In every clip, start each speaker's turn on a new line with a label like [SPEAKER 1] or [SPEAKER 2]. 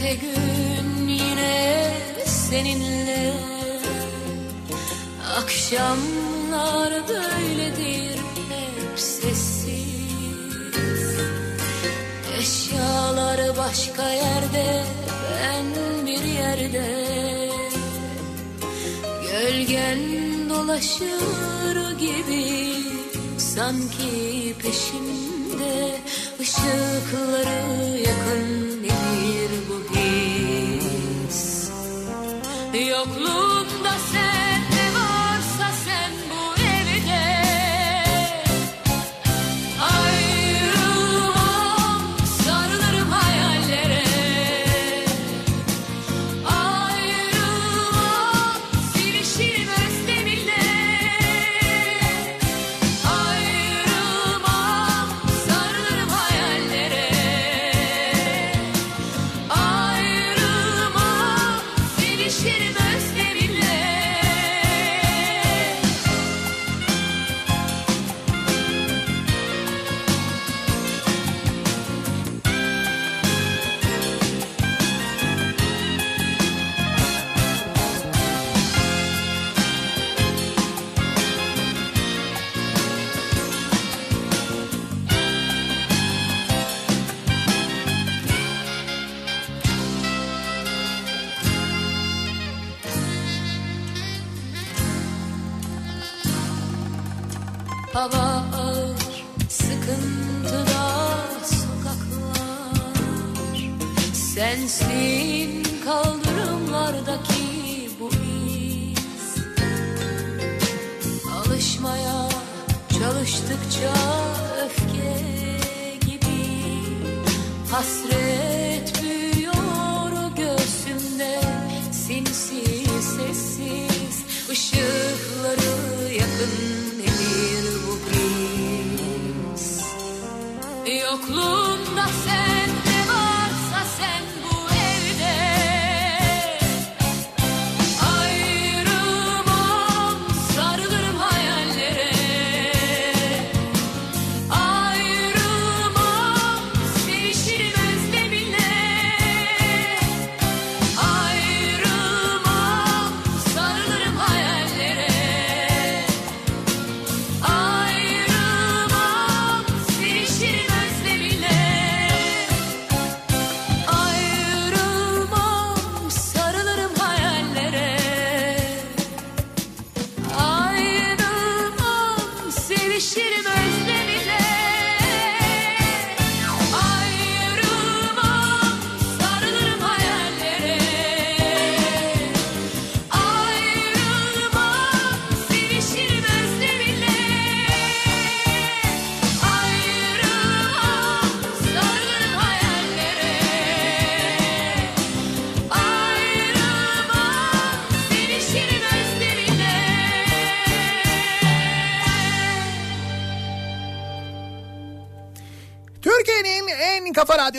[SPEAKER 1] Gelecekte gün yine seninle. Akşamlar böyledir hep sessiz. Eşyalar başka yerde ben bir yerde. Gölgen dolaşır gibi sanki peşimde. Işıkları yakın Yokluğunda sen yakın nedir bu Yokluğunda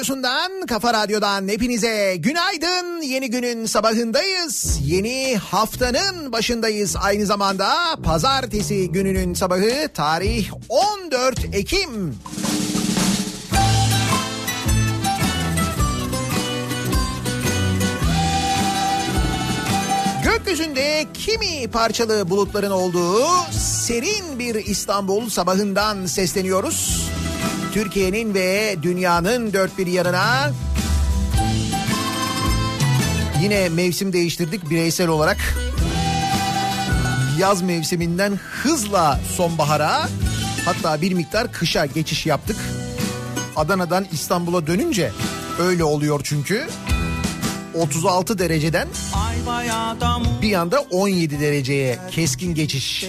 [SPEAKER 2] radyosundan, kafa radyodan hepinize günaydın. Yeni günün sabahındayız. Yeni haftanın başındayız. Aynı zamanda pazartesi gününün sabahı tarih 14 Ekim. Gökyüzünde kimi parçalı bulutların olduğu serin bir İstanbul sabahından sesleniyoruz. Türkiye'nin ve dünyanın dört bir yanına yine mevsim değiştirdik bireysel olarak. Yaz mevsiminden hızla sonbahara hatta bir miktar kışa geçiş yaptık. Adana'dan İstanbul'a dönünce öyle oluyor çünkü. 36 dereceden bir anda 17 dereceye keskin geçiş.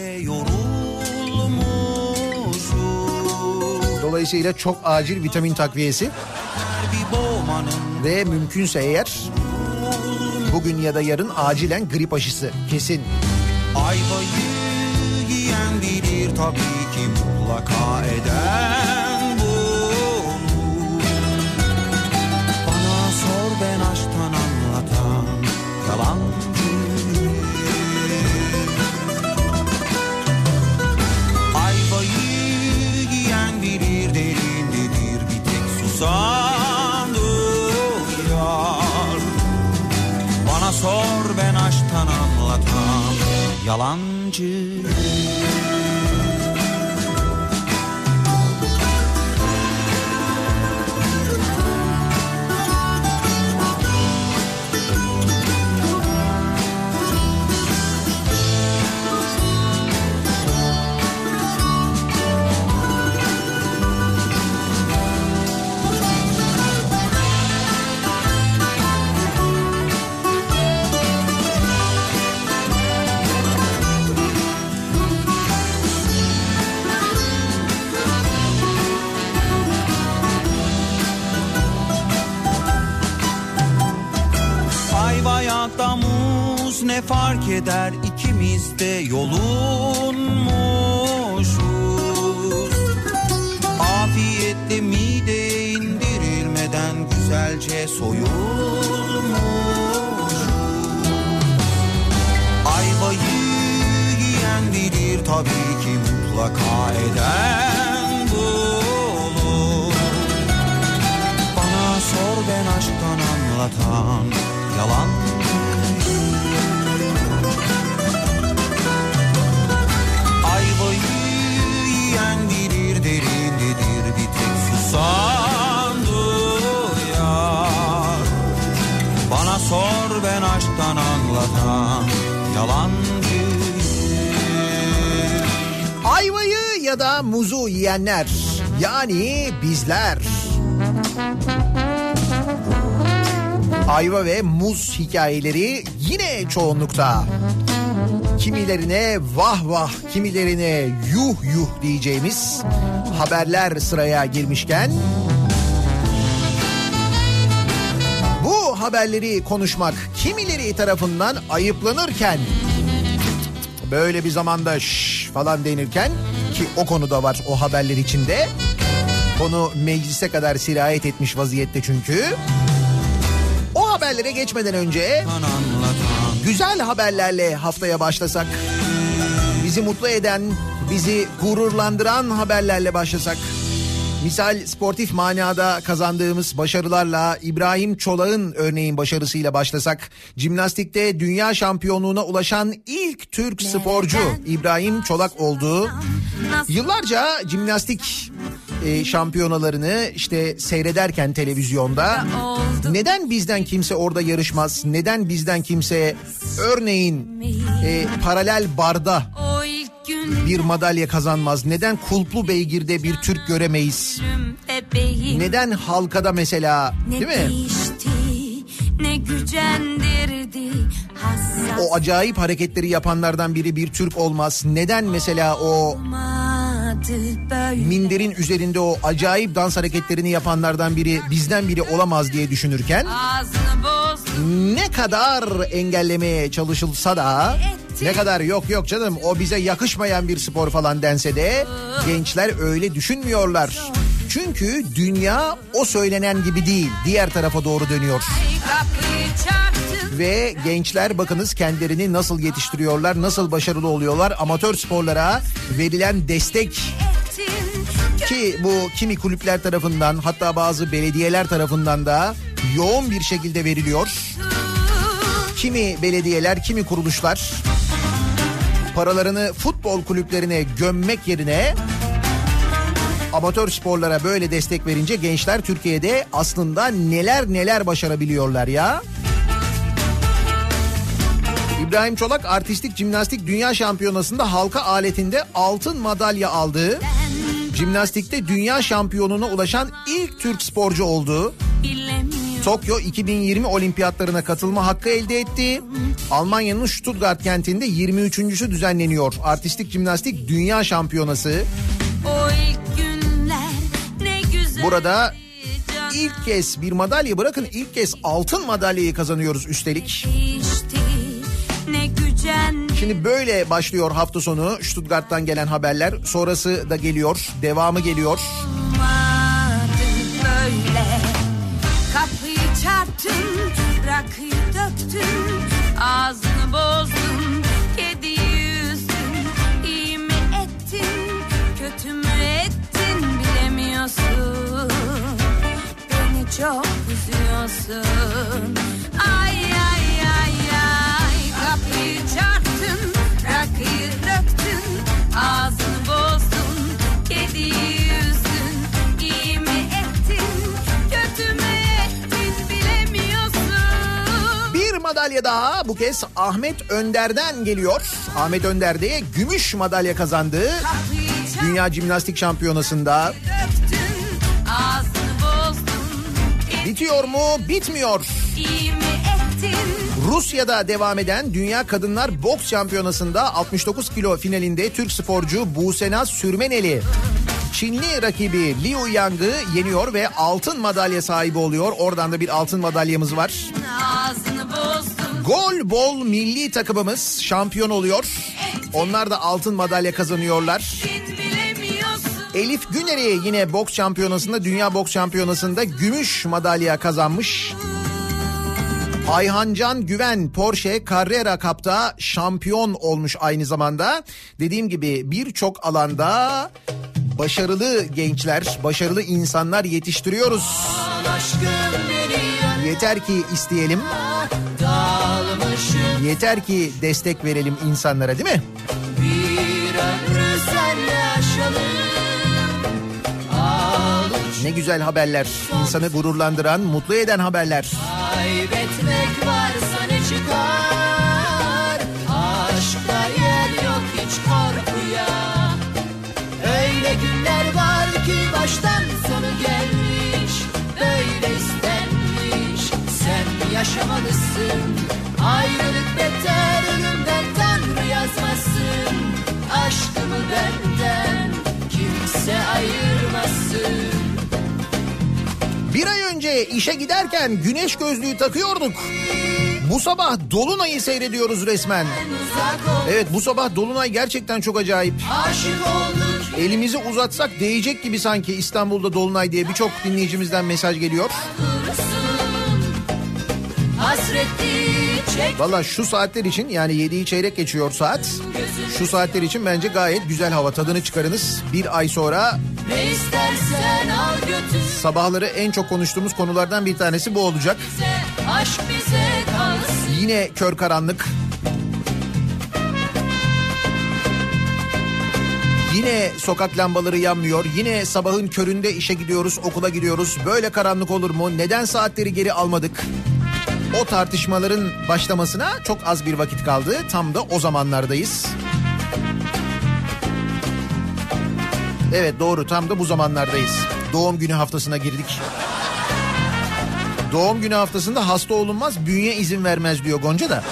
[SPEAKER 2] Dolayısıyla çok acil vitamin takviyesi ve mümkünse eğer bugün ya da yarın acilen grip aşısı kesin.
[SPEAKER 3] Ayvayı yiyen bilir tabii ki mutlaka eden sanıyor Bana sor ben aşktan anlatan yalancı. Ne fark eder ikimiz de yolunmuşuz. Afiyetle mideye indirilmeden güzelce soyulmuş Ayvayı yiyen bilir tabii ki mutlaka eden bu olur. Bana sor ben aşktan anlatan yalan yalancı
[SPEAKER 2] Ayvayı ya da muzu yiyenler yani bizler. Ayva ve muz hikayeleri yine çoğunlukta. Kimilerine vah vah, kimilerine yuh yuh diyeceğimiz haberler sıraya girmişken haberleri konuşmak kimileri tarafından ayıplanırken böyle bir zamanda şş falan denirken ki o konuda var o haberler içinde. Konu meclise kadar sirayet etmiş vaziyette çünkü. O haberlere geçmeden önce güzel haberlerle haftaya başlasak. Bizi mutlu eden, bizi gururlandıran haberlerle başlasak. Misal sportif manada kazandığımız başarılarla İbrahim Çolak'ın örneğin başarısıyla başlasak. Jimnastikte dünya şampiyonluğuna ulaşan ilk Türk sporcu İbrahim Çolak oldu. Yıllarca jimnastik e, şampiyonalarını işte seyrederken televizyonda neden bizden kimse orada yarışmaz? Neden bizden kimse örneğin e, paralel barda bir madalya kazanmaz? Neden kulplu beygirde bir Türk göremeyiz? Neden halkada mesela değil mi?
[SPEAKER 1] değişti ne gücendirdi hassas
[SPEAKER 2] O acayip hareketleri yapanlardan biri bir Türk olmaz. Neden mesela o minderin üzerinde o acayip dans hareketlerini yapanlardan biri bizden biri olamaz diye düşünürken ne kadar engellemeye çalışılsa da ne kadar yok yok canım o bize yakışmayan bir spor falan dense de gençler öyle düşünmüyorlar. Çünkü dünya o söylenen gibi değil diğer tarafa doğru dönüyor. Ve gençler bakınız kendilerini nasıl yetiştiriyorlar, nasıl başarılı oluyorlar. Amatör sporlara verilen destek ki bu kimi kulüpler tarafından hatta bazı belediyeler tarafından da yoğun bir şekilde veriliyor. Kimi belediyeler, kimi kuruluşlar paralarını futbol kulüplerine gömmek yerine amatör sporlara böyle destek verince gençler Türkiye'de aslında neler neler başarabiliyorlar ya. İbrahim Çolak artistik jimnastik dünya şampiyonasında halka aletinde altın madalya aldı. Jimnastikte dünya şampiyonuna ulaşan ilk Türk sporcu oldu. Tokyo 2020 olimpiyatlarına katılma hakkı elde etti. Almanya'nın Stuttgart kentinde 23.sü düzenleniyor. Artistik jimnastik dünya şampiyonası.
[SPEAKER 1] o ilk günler ne güzel
[SPEAKER 2] Burada İlk kez bir madalya bırakın ilk kez altın madalyayı kazanıyoruz üstelik. Şimdi böyle başlıyor hafta sonu Stuttgart'tan gelen haberler. Sonrası da geliyor, devamı geliyor.
[SPEAKER 1] olmadı böyle rakıyı döktün Ağzını bozdun kediyi üzdün İyi mi ettin kötü mü ettin bilemiyorsun. Beni çok üzüyorsun. Ay ay ay ay.
[SPEAKER 2] Kapıyı çarptın rakıyı döktün Ağzını madalya daha bu kez Ahmet Önder'den geliyor. Ahmet Önder de gümüş madalya kazandı. Dünya Jimnastik Şampiyonası'nda. Bitiyor mu? Bitmiyor. Rusya'da devam eden Dünya Kadınlar Boks Şampiyonası'nda 69 kilo finalinde Türk sporcu Busenaz Sürmeneli Çinli rakibi Liu Yang'ı yeniyor ve altın madalya sahibi oluyor. Oradan da bir altın madalyamız var.
[SPEAKER 1] Ağzını bozdun.
[SPEAKER 2] Gol bol milli takımımız şampiyon oluyor. Onlar da altın madalya kazanıyorlar. Elif Güner'i yine boks şampiyonasında, dünya boks şampiyonasında gümüş madalya kazanmış. Ayhancan Güven Porsche Carrera Cup'ta şampiyon olmuş aynı zamanda. Dediğim gibi birçok alanda başarılı gençler, başarılı insanlar yetiştiriyoruz. Yeter ki isteyelim. Yeter ki destek verelim insanlara değil mi? Ne güzel haberler, insanı gururlandıran, mutlu eden haberler.
[SPEAKER 4] Kaybetmek varsa ne çıkar yaşamalısın Ayrılık beter ölümden Tanrı yazmasın Aşkımı benden Kimse ayırmasın
[SPEAKER 2] Bir ay önce işe giderken güneş gözlüğü takıyorduk. Bu sabah Dolunay'ı seyrediyoruz resmen. Evet bu sabah Dolunay gerçekten çok acayip. Elimizi uzatsak değecek gibi sanki İstanbul'da Dolunay diye birçok dinleyicimizden mesaj geliyor.
[SPEAKER 4] Hasretli çek
[SPEAKER 2] Valla şu saatler için yani 7'yi çeyrek geçiyor saat. Şu saatler için bence gayet güzel hava tadını çıkarınız. Bir ay sonra sabahları en çok konuştuğumuz konulardan bir tanesi bu olacak. Yine kör karanlık. Yine sokak lambaları yanmıyor. Yine sabahın köründe işe gidiyoruz, okula gidiyoruz. Böyle karanlık olur mu? Neden saatleri geri almadık? O tartışmaların başlamasına çok az bir vakit kaldı. Tam da o zamanlardayız. Evet doğru tam da bu zamanlardayız. Doğum günü haftasına girdik. Doğum günü haftasında hasta olunmaz, bünye izin vermez diyor Gonca da.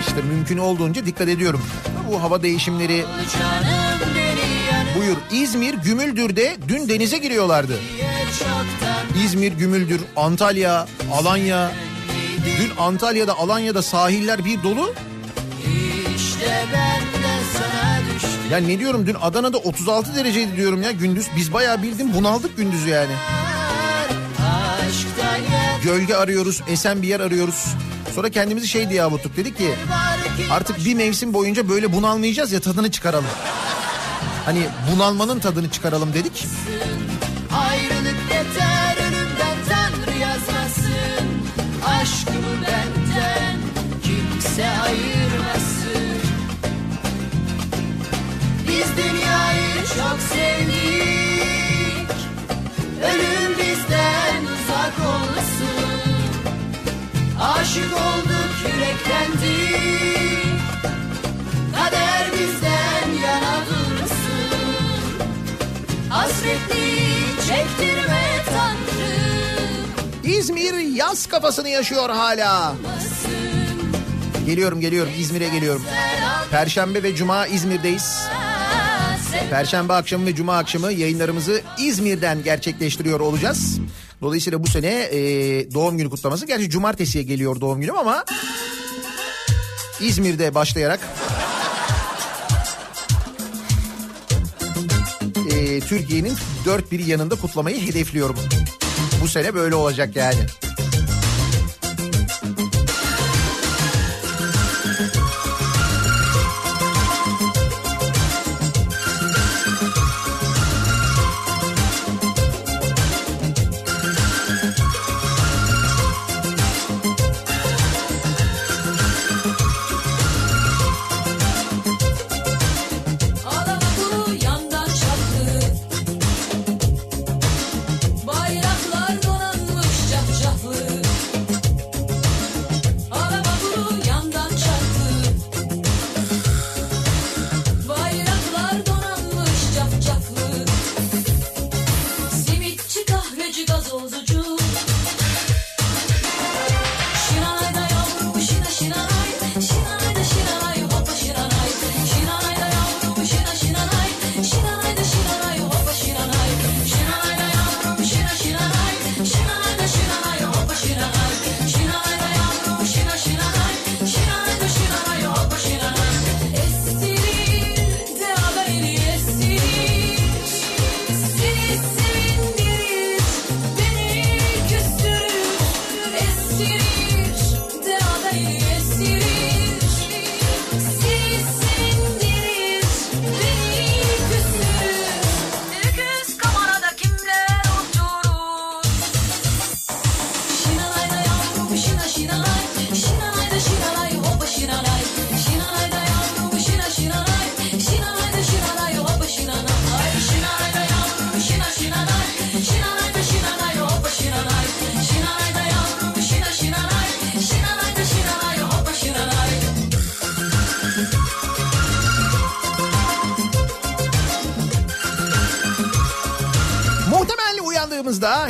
[SPEAKER 2] İşte mümkün olduğunca dikkat ediyorum. Bu hava değişimleri buyur. İzmir, Gümüldür'de dün denize giriyorlardı. İzmir, Gümüldür, Antalya, Alanya. Dün Antalya'da, Alanya'da sahiller bir dolu.
[SPEAKER 4] İşte ben de sana düştüm
[SPEAKER 2] Ya ne diyorum dün Adana'da 36 dereceydi diyorum ya gündüz. Biz bayağı bildim bunaldık gündüzü yani. Gölge arıyoruz, esen bir yer arıyoruz. Sonra kendimizi şey diye avuttuk. Dedik ki artık bir mevsim boyunca böyle bunalmayacağız ya tadını çıkaralım. Hani bunalmanın tadını çıkaralım dedik.
[SPEAKER 4] Biz dünyayı çok sevdik. Ölüm bizden uzak olsun. Aşık olduk yüreklendik. Kader bizden yana dursun. Hasretli çektirme Tanrım.
[SPEAKER 2] İzmir yaz kafasını yaşıyor hala. Geliyorum geliyorum. İzmir'e geliyorum. Perşembe ve Cuma İzmir'deyiz. Perşembe akşamı ve Cuma akşamı yayınlarımızı İzmir'den gerçekleştiriyor olacağız. Dolayısıyla bu sene e, doğum günü kutlaması. Gerçi cumartesiye geliyor doğum günüm ama İzmir'de başlayarak e, Türkiye'nin dört bir yanında kutlamayı hedefliyorum. Bu sene böyle olacak yani.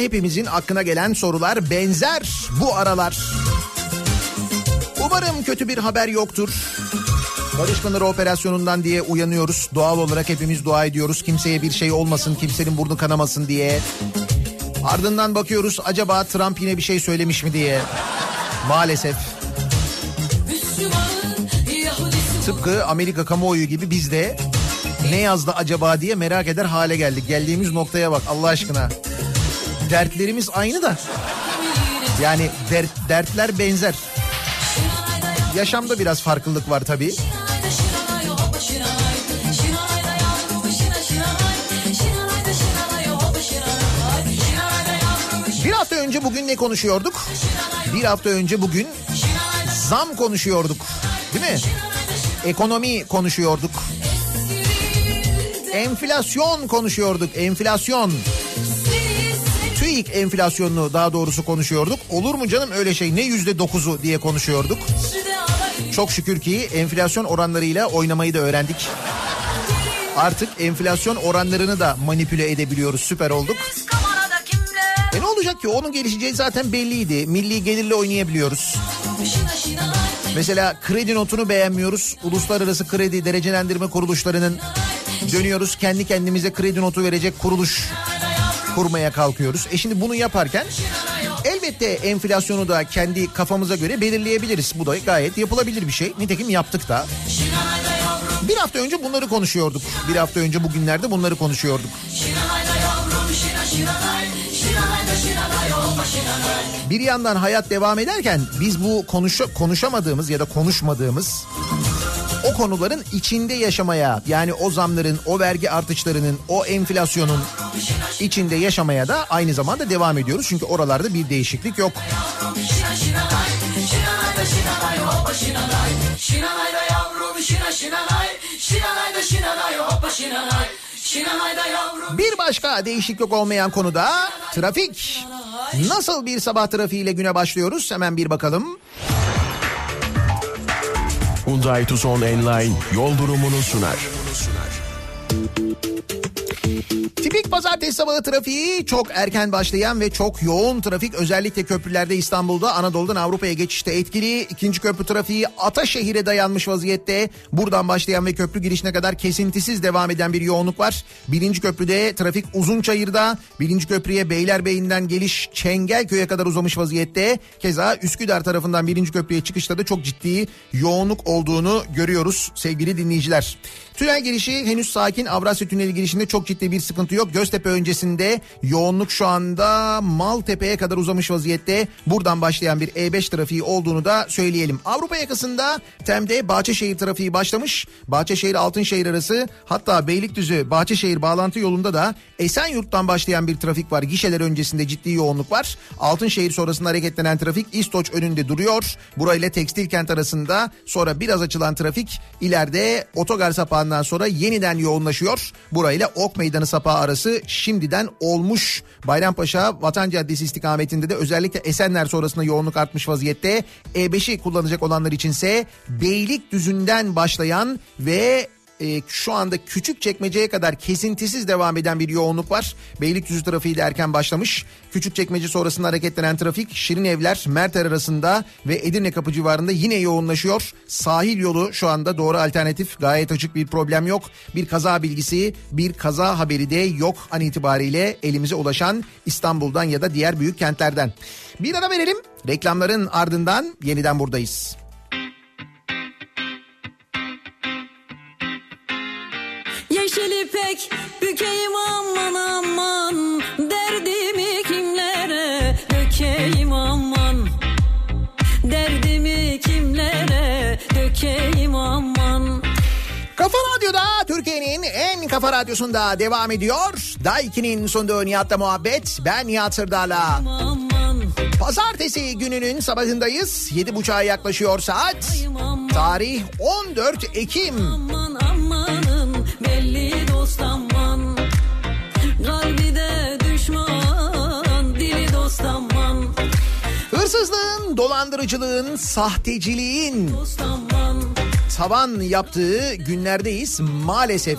[SPEAKER 2] Hepimizin aklına gelen sorular benzer bu aralar. Umarım kötü bir haber yoktur. Barış Pınarı operasyonundan diye uyanıyoruz. Doğal olarak hepimiz dua ediyoruz. Kimseye bir şey olmasın, kimsenin burnu kanamasın diye. Ardından bakıyoruz acaba Trump yine bir şey söylemiş mi diye. Maalesef. Tıpkı Amerika kamuoyu gibi biz de ne yazdı acaba diye merak eder hale geldik. Geldiğimiz noktaya bak Allah aşkına. Dertlerimiz aynı da. Yani dert, dertler benzer. Yaşamda biraz farklılık var tabii. Bir hafta önce bugün ne konuşuyorduk? Bir hafta önce bugün zam konuşuyorduk. Değil mi? Ekonomi konuşuyorduk. Enflasyon konuşuyorduk. Enflasyon. TÜİK enflasyonunu daha doğrusu konuşuyorduk. Olur mu canım öyle şey ne yüzde dokuzu diye konuşuyorduk. Çok şükür ki enflasyon oranlarıyla oynamayı da öğrendik. Artık enflasyon oranlarını da manipüle edebiliyoruz. Süper olduk. E ne olacak ki? Onun gelişeceği zaten belliydi. Milli gelirle oynayabiliyoruz. Mesela kredi notunu beğenmiyoruz. Uluslararası kredi derecelendirme kuruluşlarının dönüyoruz kendi kendimize kredi notu verecek kuruluş kurmaya kalkıyoruz. E şimdi bunu yaparken elbette enflasyonu da kendi kafamıza göre belirleyebiliriz. Bu da gayet yapılabilir bir şey. Nitekim yaptık da. Bir hafta önce bunları konuşuyorduk. Bir hafta önce bugünlerde bunları konuşuyorduk. Bir yandan hayat devam ederken biz bu konuşa, konuşamadığımız ya da konuşmadığımız o konuların içinde yaşamaya yani o zamların, o vergi artışlarının, o enflasyonun içinde yaşamaya da aynı zamanda devam ediyoruz. Çünkü oralarda bir değişiklik yok. Bir başka değişiklik olmayan konuda trafik. Nasıl bir sabah trafiğiyle güne başlıyoruz? Hemen bir bakalım.
[SPEAKER 5] Hyundai Tucson Enline yol durumunu sunar.
[SPEAKER 2] Tipik pazartesi sabahı trafiği çok erken başlayan ve çok yoğun trafik özellikle köprülerde İstanbul'da Anadolu'dan Avrupa'ya geçişte etkili. İkinci köprü trafiği Ataşehir'e dayanmış vaziyette. Buradan başlayan ve köprü girişine kadar kesintisiz devam eden bir yoğunluk var. Birinci köprüde trafik Uzunçayır'da. Birinci köprüye Beylerbeyi'nden geliş Çengelköy'e kadar uzamış vaziyette. Keza Üsküdar tarafından birinci köprüye çıkışta da çok ciddi yoğunluk olduğunu görüyoruz sevgili dinleyiciler. Tünel girişi henüz sakin. Avrasya Tüneli girişinde çok ciddi bir sıkıntı yok. Göztepe öncesinde yoğunluk şu anda Maltepe'ye kadar uzamış vaziyette. Buradan başlayan bir E5 trafiği olduğunu da söyleyelim. Avrupa yakasında Tem'de Bahçeşehir trafiği başlamış. Bahçeşehir Altınşehir arası hatta Beylikdüzü Bahçeşehir bağlantı yolunda da Esenyurt'tan başlayan bir trafik var. Gişeler öncesinde ciddi yoğunluk var. Altınşehir sonrasında hareketlenen trafik İstoç önünde duruyor. Burayla Tekstil Kent arasında sonra biraz açılan trafik ileride otogar sapağından sonra yeniden yoğunlaşıyor. Burayla Ok Meydanı sapağı arası şimdiden olmuş. Bayrampaşa Vatan Caddesi istikametinde de özellikle Esenler sonrasında yoğunluk artmış vaziyette. E5'i kullanacak olanlar içinse Beylikdüzü'nden başlayan ve e, şu anda küçük çekmeceye kadar kesintisiz devam eden bir yoğunluk var. Beylikdüzü trafiği de erken başlamış. Küçük çekmece sonrasında hareketlenen trafik Şirin Evler, Merter arasında ve Edirne Kapı civarında yine yoğunlaşıyor. Sahil yolu şu anda doğru alternatif gayet açık bir problem yok. Bir kaza bilgisi, bir kaza haberi de yok an itibariyle elimize ulaşan İstanbul'dan ya da diğer büyük kentlerden. Bir ara verelim. Reklamların ardından yeniden buradayız.
[SPEAKER 6] İpek bükeyim aman aman Derdimi kimlere dökeyim aman Derdimi kimlere dökeyim aman
[SPEAKER 2] Kafa Radyo'da Türkiye'nin en kafa radyosunda devam ediyor. Daiki'nin sunduğu Nihat'la muhabbet. Ben Nihat Sırdar'la. Pazartesi gününün sabahındayız. Yedi buçuğa yaklaşıyor saat. Tarih 14 Ekim.
[SPEAKER 6] aman aman
[SPEAKER 2] Hırsızlığın, dolandırıcılığın, sahteciliğin tavan yaptığı günlerdeyiz maalesef.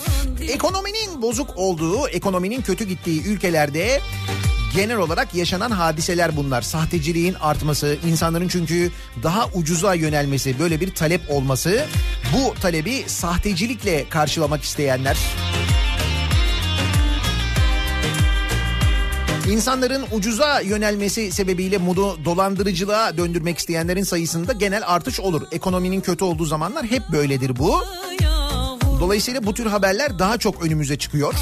[SPEAKER 2] Ekonominin bozuk olduğu, ekonominin kötü gittiği ülkelerde genel olarak yaşanan hadiseler bunlar. Sahteciliğin artması, insanların çünkü daha ucuza yönelmesi, böyle bir talep olması. Bu talebi sahtecilikle karşılamak isteyenler. İnsanların ucuza yönelmesi sebebiyle modu dolandırıcılığa döndürmek isteyenlerin sayısında genel artış olur. Ekonominin kötü olduğu zamanlar hep böyledir bu. Dolayısıyla bu tür haberler daha çok önümüze çıkıyor.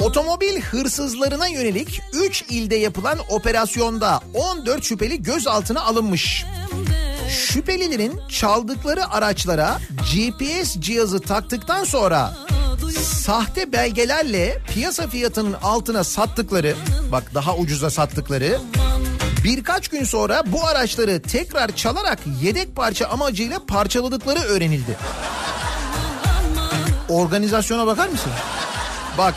[SPEAKER 2] Otomobil hırsızlarına yönelik 3 ilde yapılan operasyonda 14 şüpheli gözaltına alınmış. Şüphelilerin çaldıkları araçlara GPS cihazı taktıktan sonra sahte belgelerle piyasa fiyatının altına sattıkları, bak daha ucuza sattıkları, birkaç gün sonra bu araçları tekrar çalarak yedek parça amacıyla parçaladıkları öğrenildi. Organizasyona bakar mısın? Bak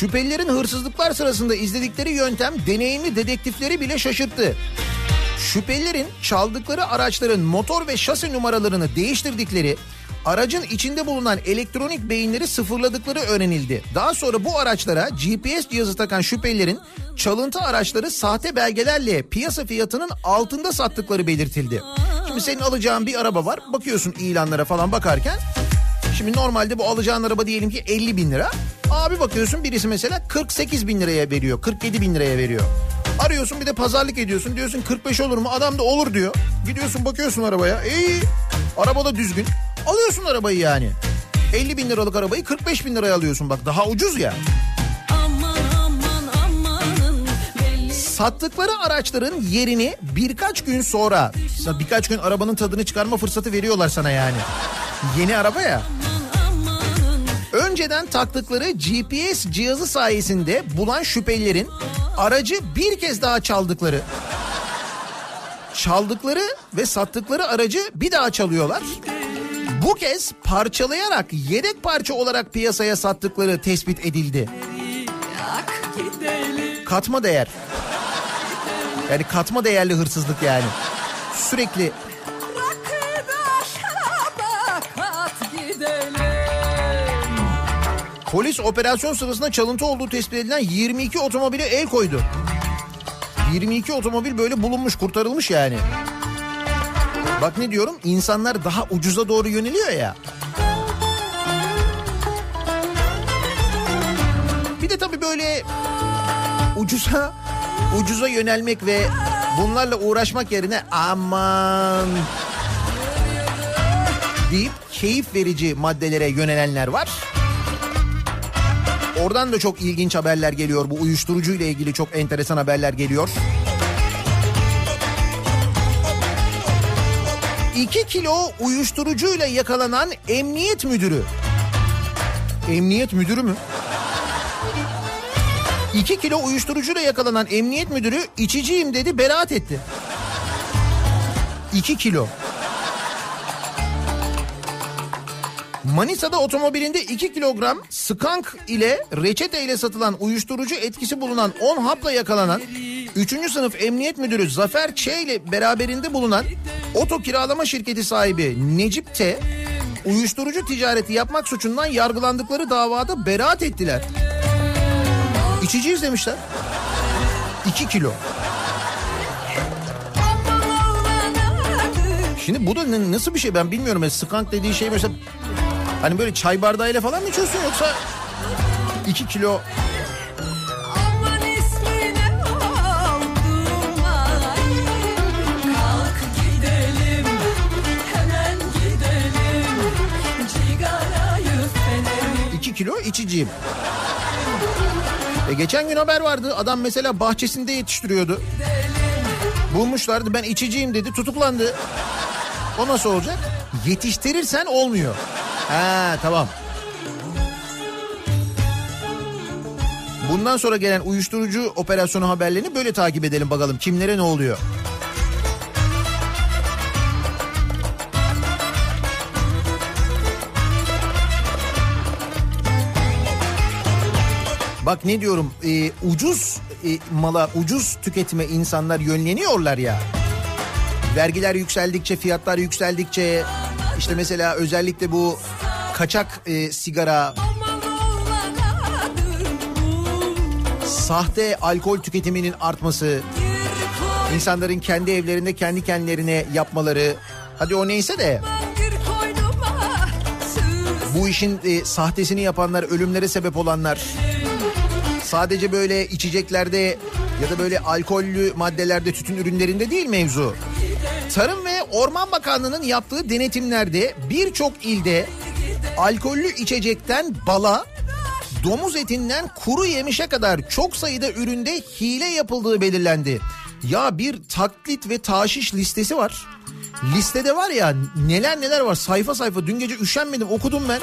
[SPEAKER 2] Şüphelilerin hırsızlıklar sırasında izledikleri yöntem deneyimli dedektifleri bile şaşırttı. Şüphelilerin çaldıkları araçların motor ve şasi numaralarını değiştirdikleri, aracın içinde bulunan elektronik beyinleri sıfırladıkları öğrenildi. Daha sonra bu araçlara GPS cihazı takan şüphelilerin çalıntı araçları sahte belgelerle piyasa fiyatının altında sattıkları belirtildi. Şimdi senin alacağın bir araba var, bakıyorsun ilanlara falan bakarken Şimdi normalde bu alacağın araba diyelim ki 50 bin lira. Abi bakıyorsun birisi mesela 48 bin liraya veriyor. 47 bin liraya veriyor. Arıyorsun bir de pazarlık ediyorsun. Diyorsun 45 olur mu? Adam da olur diyor. Gidiyorsun bakıyorsun arabaya. İyi. Araba da düzgün. Alıyorsun arabayı yani. 50 bin liralık arabayı 45 bin liraya alıyorsun. Bak daha ucuz ya.
[SPEAKER 6] aman
[SPEAKER 2] Sattıkları araçların yerini birkaç gün sonra birkaç gün arabanın tadını çıkarma fırsatı veriyorlar sana yani. Yeni araba ya. Önceden taktıkları GPS cihazı sayesinde bulan şüphelilerin aracı bir kez daha çaldıkları çaldıkları ve sattıkları aracı bir daha çalıyorlar. Bu kez parçalayarak yedek parça olarak piyasaya sattıkları tespit edildi. Katma değer. Yani katma değerli hırsızlık yani. Sürekli Polis operasyon sırasında çalıntı olduğu tespit edilen 22 otomobile el koydu. 22 otomobil böyle bulunmuş, kurtarılmış yani. Bak ne diyorum? İnsanlar daha ucuza doğru yöneliyor ya. Bir de tabii böyle ucuza ucuza yönelmek ve bunlarla uğraşmak yerine aman deyip keyif verici maddelere yönelenler var. Oradan da çok ilginç haberler geliyor. Bu uyuşturucu ile ilgili çok enteresan haberler geliyor. 2 kilo uyuşturucuyla yakalanan emniyet müdürü. Emniyet müdürü mü? 2 kilo uyuşturucuyla yakalanan emniyet müdürü içiciyim dedi beraat etti. 2 kilo. Manisa'da otomobilinde 2 kilogram skank ile reçete ile satılan uyuşturucu etkisi bulunan 10 hapla yakalanan 3. sınıf emniyet müdürü Zafer Ç ile beraberinde bulunan oto kiralama şirketi sahibi Necip T uyuşturucu ticareti yapmak suçundan yargılandıkları davada beraat ettiler. İçiciyiz demişler. 2 kilo. Şimdi bu da ne- nasıl bir şey ben bilmiyorum. Yani skank dediği şey mesela hani böyle çay bardağıyla falan mı içiyorsun yoksa 2 kilo
[SPEAKER 6] Aman ismini
[SPEAKER 2] E geçen gün haber vardı. Adam mesela bahçesinde yetiştiriyordu. Bulmuşlardı ben içiciyim dedi tutuklandı. O nasıl olacak? Yetiştirirsen olmuyor. Ha tamam. Bundan sonra gelen uyuşturucu operasyonu haberlerini böyle takip edelim bakalım kimlere ne oluyor. Bak ne diyorum e, ucuz e, mala ucuz tüketime insanlar yönleniyorlar ya. Vergiler yükseldikçe fiyatlar yükseldikçe işte mesela özellikle bu kaçak e, sigara sahte alkol tüketiminin artması insanların kendi evlerinde kendi kendilerine yapmaları hadi o neyse de bu işin e, sahtesini yapanlar ölümlere sebep olanlar sadece böyle içeceklerde ya da böyle alkollü maddelerde tütün ürünlerinde değil mevzu. Tarım ve Orman Bakanlığı'nın yaptığı denetimlerde birçok ilde alkollü içecekten bala, domuz etinden kuru yemişe kadar çok sayıda üründe hile yapıldığı belirlendi. Ya bir taklit ve taşiş listesi var. Listede var ya neler neler var sayfa sayfa dün gece üşenmedim okudum ben.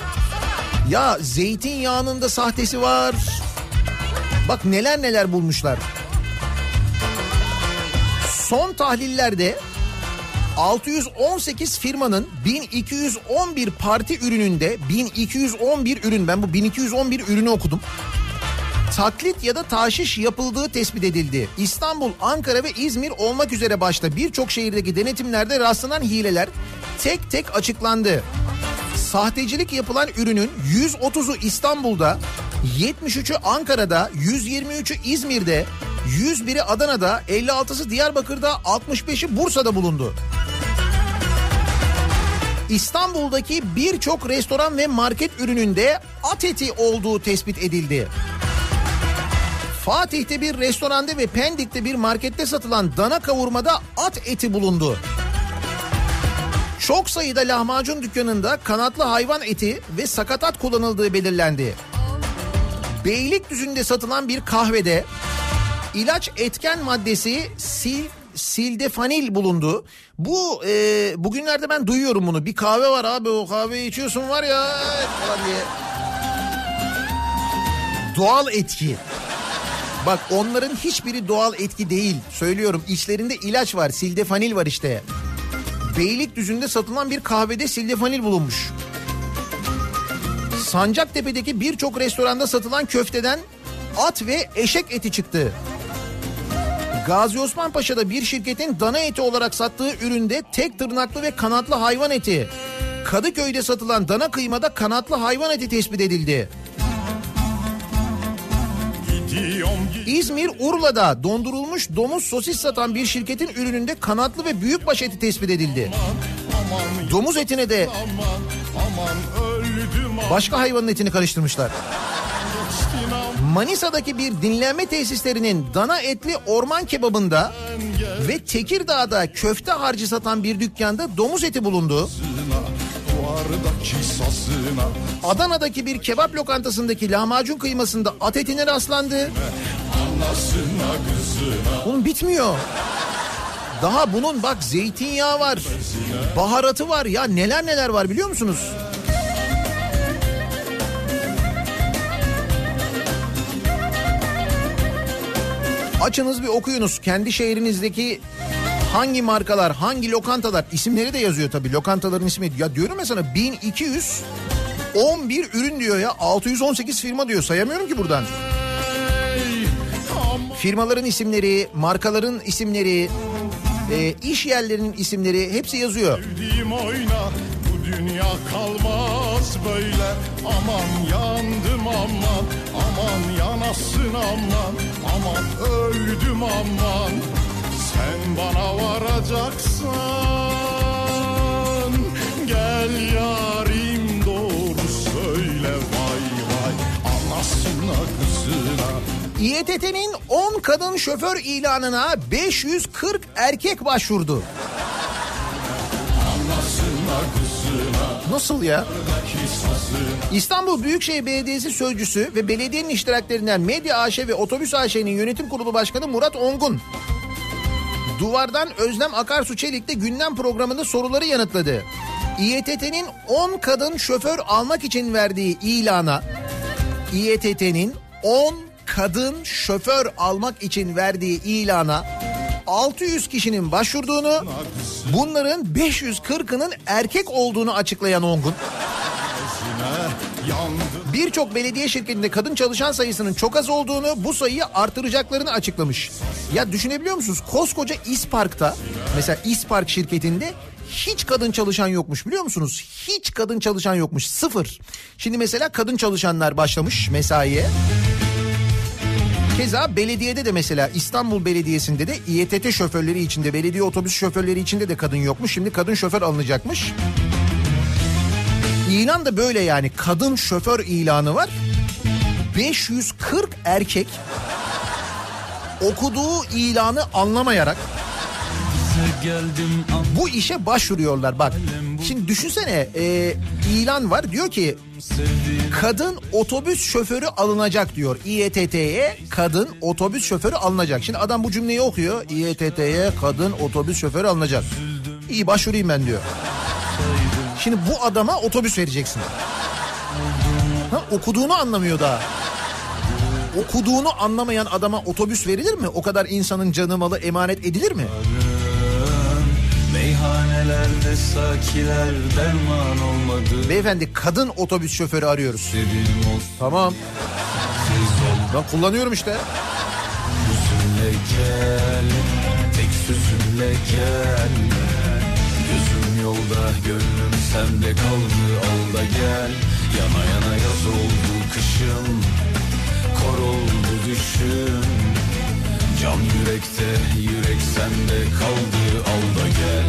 [SPEAKER 2] Ya zeytinyağının da sahtesi var. Bak neler neler bulmuşlar. Son tahlillerde 618 firmanın 1211 parti ürününde 1211 ürün ben bu 1211 ürünü okudum. Taklit ya da taşiş yapıldığı tespit edildi. İstanbul, Ankara ve İzmir olmak üzere başta birçok şehirdeki denetimlerde rastlanan hileler tek tek açıklandı. Sahtecilik yapılan ürünün 130'u İstanbul'da, 73'ü Ankara'da, 123'ü İzmir'de, 101'i Adana'da, 56'sı Diyarbakır'da, 65'i Bursa'da bulundu. İstanbul'daki birçok restoran ve market ürününde at eti olduğu tespit edildi. Fatih'te bir restoranda ve Pendik'te bir markette satılan dana kavurmada at eti bulundu. Çok sayıda lahmacun dükkanında kanatlı hayvan eti ve sakatat kullanıldığı belirlendi. Beylikdüzü'nde satılan bir kahvede ilaç etken maddesi sil sildefanil bulundu. Bu e, bugünlerde ben duyuyorum bunu. Bir kahve var abi o kahveyi içiyorsun var ya falan diye. Doğal etki. Bak onların hiçbiri doğal etki değil. Söylüyorum içlerinde ilaç var. Sildefanil var işte. Beylikdüzü'nde satılan bir kahvede sildefanil bulunmuş. Sancaktepe'deki birçok restoranda satılan köfteden at ve eşek eti çıktı. Gazi Osman Paşa'da bir şirketin dana eti olarak sattığı üründe tek tırnaklı ve kanatlı hayvan eti. Kadıköy'de satılan dana kıymada kanatlı hayvan eti tespit edildi. İzmir Urla'da dondurulmuş domuz sosis satan bir şirketin ürününde kanatlı ve büyükbaş eti tespit edildi. Domuz etine de başka hayvanın etini karıştırmışlar. Manisa'daki bir dinlenme tesislerinin dana etli orman kebabında ve Tekirdağ'da köfte harcı satan bir dükkanda domuz eti bulundu. Adana'daki bir kebap lokantasındaki lahmacun kıymasında at etine rastlandı. Bunun bitmiyor. Daha bunun bak zeytinyağı var. Baharatı var ya neler neler var biliyor musunuz? Açınız bir okuyunuz. Kendi şehrinizdeki hangi markalar, hangi lokantalar? İsimleri de yazıyor tabii. Lokantaların ismi. Ya diyorum ya sana 1211 ürün diyor ya. 618 firma diyor. Sayamıyorum ki buradan. Firmaların isimleri, markaların isimleri, e, iş yerlerinin isimleri hepsi yazıyor.
[SPEAKER 7] Oyna bu dünya kalmaz böyle. Aman yandım aman aman yanasın aman Aman öldüm aman sen bana varacaksan Gel yarim doğru söyle vay vay Anasına kızına
[SPEAKER 2] İETT'nin 10 kadın şoför ilanına 540 erkek başvurdu. Nasıl ya? İstanbul Büyükşehir Belediyesi Sözcüsü ve belediyenin iştiraklerinden Medya AŞ ve Otobüs AŞ'nin yönetim kurulu başkanı Murat Ongun. Duvardan Özlem Akarsu Çelik'te gündem programında soruları yanıtladı. İETT'nin 10 kadın şoför almak için verdiği ilana İETT'nin 10 kadın şoför almak için verdiği ilana 600 kişinin başvurduğunu, bunların 540'ının erkek olduğunu açıklayan Ongun. Birçok belediye şirketinde kadın çalışan sayısının çok az olduğunu, bu sayıyı artıracaklarını açıklamış. Ya düşünebiliyor musunuz? Koskoca İspark'ta mesela İspark şirketinde hiç kadın çalışan yokmuş biliyor musunuz? Hiç kadın çalışan yokmuş. Sıfır. Şimdi mesela kadın çalışanlar başlamış mesaiye. Keza belediyede de mesela İstanbul Belediyesi'nde de İETT şoförleri içinde, belediye otobüs şoförleri içinde de kadın yokmuş. Şimdi kadın şoför alınacakmış. İlan da böyle yani kadın şoför ilanı var. 540 erkek okuduğu ilanı anlamayarak bu işe başvuruyorlar bak. Şimdi düşünsene e, ilan var diyor ki kadın otobüs şoförü alınacak diyor. İETT'ye kadın otobüs şoförü alınacak. Şimdi adam bu cümleyi okuyor. İETT'ye kadın otobüs şoförü alınacak. İyi başvurayım ben diyor. Şimdi bu adama otobüs vereceksin. Ha, okuduğunu anlamıyor daha. Okuduğunu anlamayan adama otobüs verilir mi? O kadar insanın canı malı emanet edilir mi?
[SPEAKER 3] Meyhanelerde sakiler derman olmadı
[SPEAKER 2] Beyefendi kadın otobüs şoförü arıyoruz. Tamam. Ben kullanıyorum işte.
[SPEAKER 3] Sözümle gel Tek sözümle gel Gözüm yolda Gönlüm sende kaldı Al da gel Yana yana yaz oldu kışım Kor oldu düşüm Can yürekte Yürek sende kaldı Al da gel.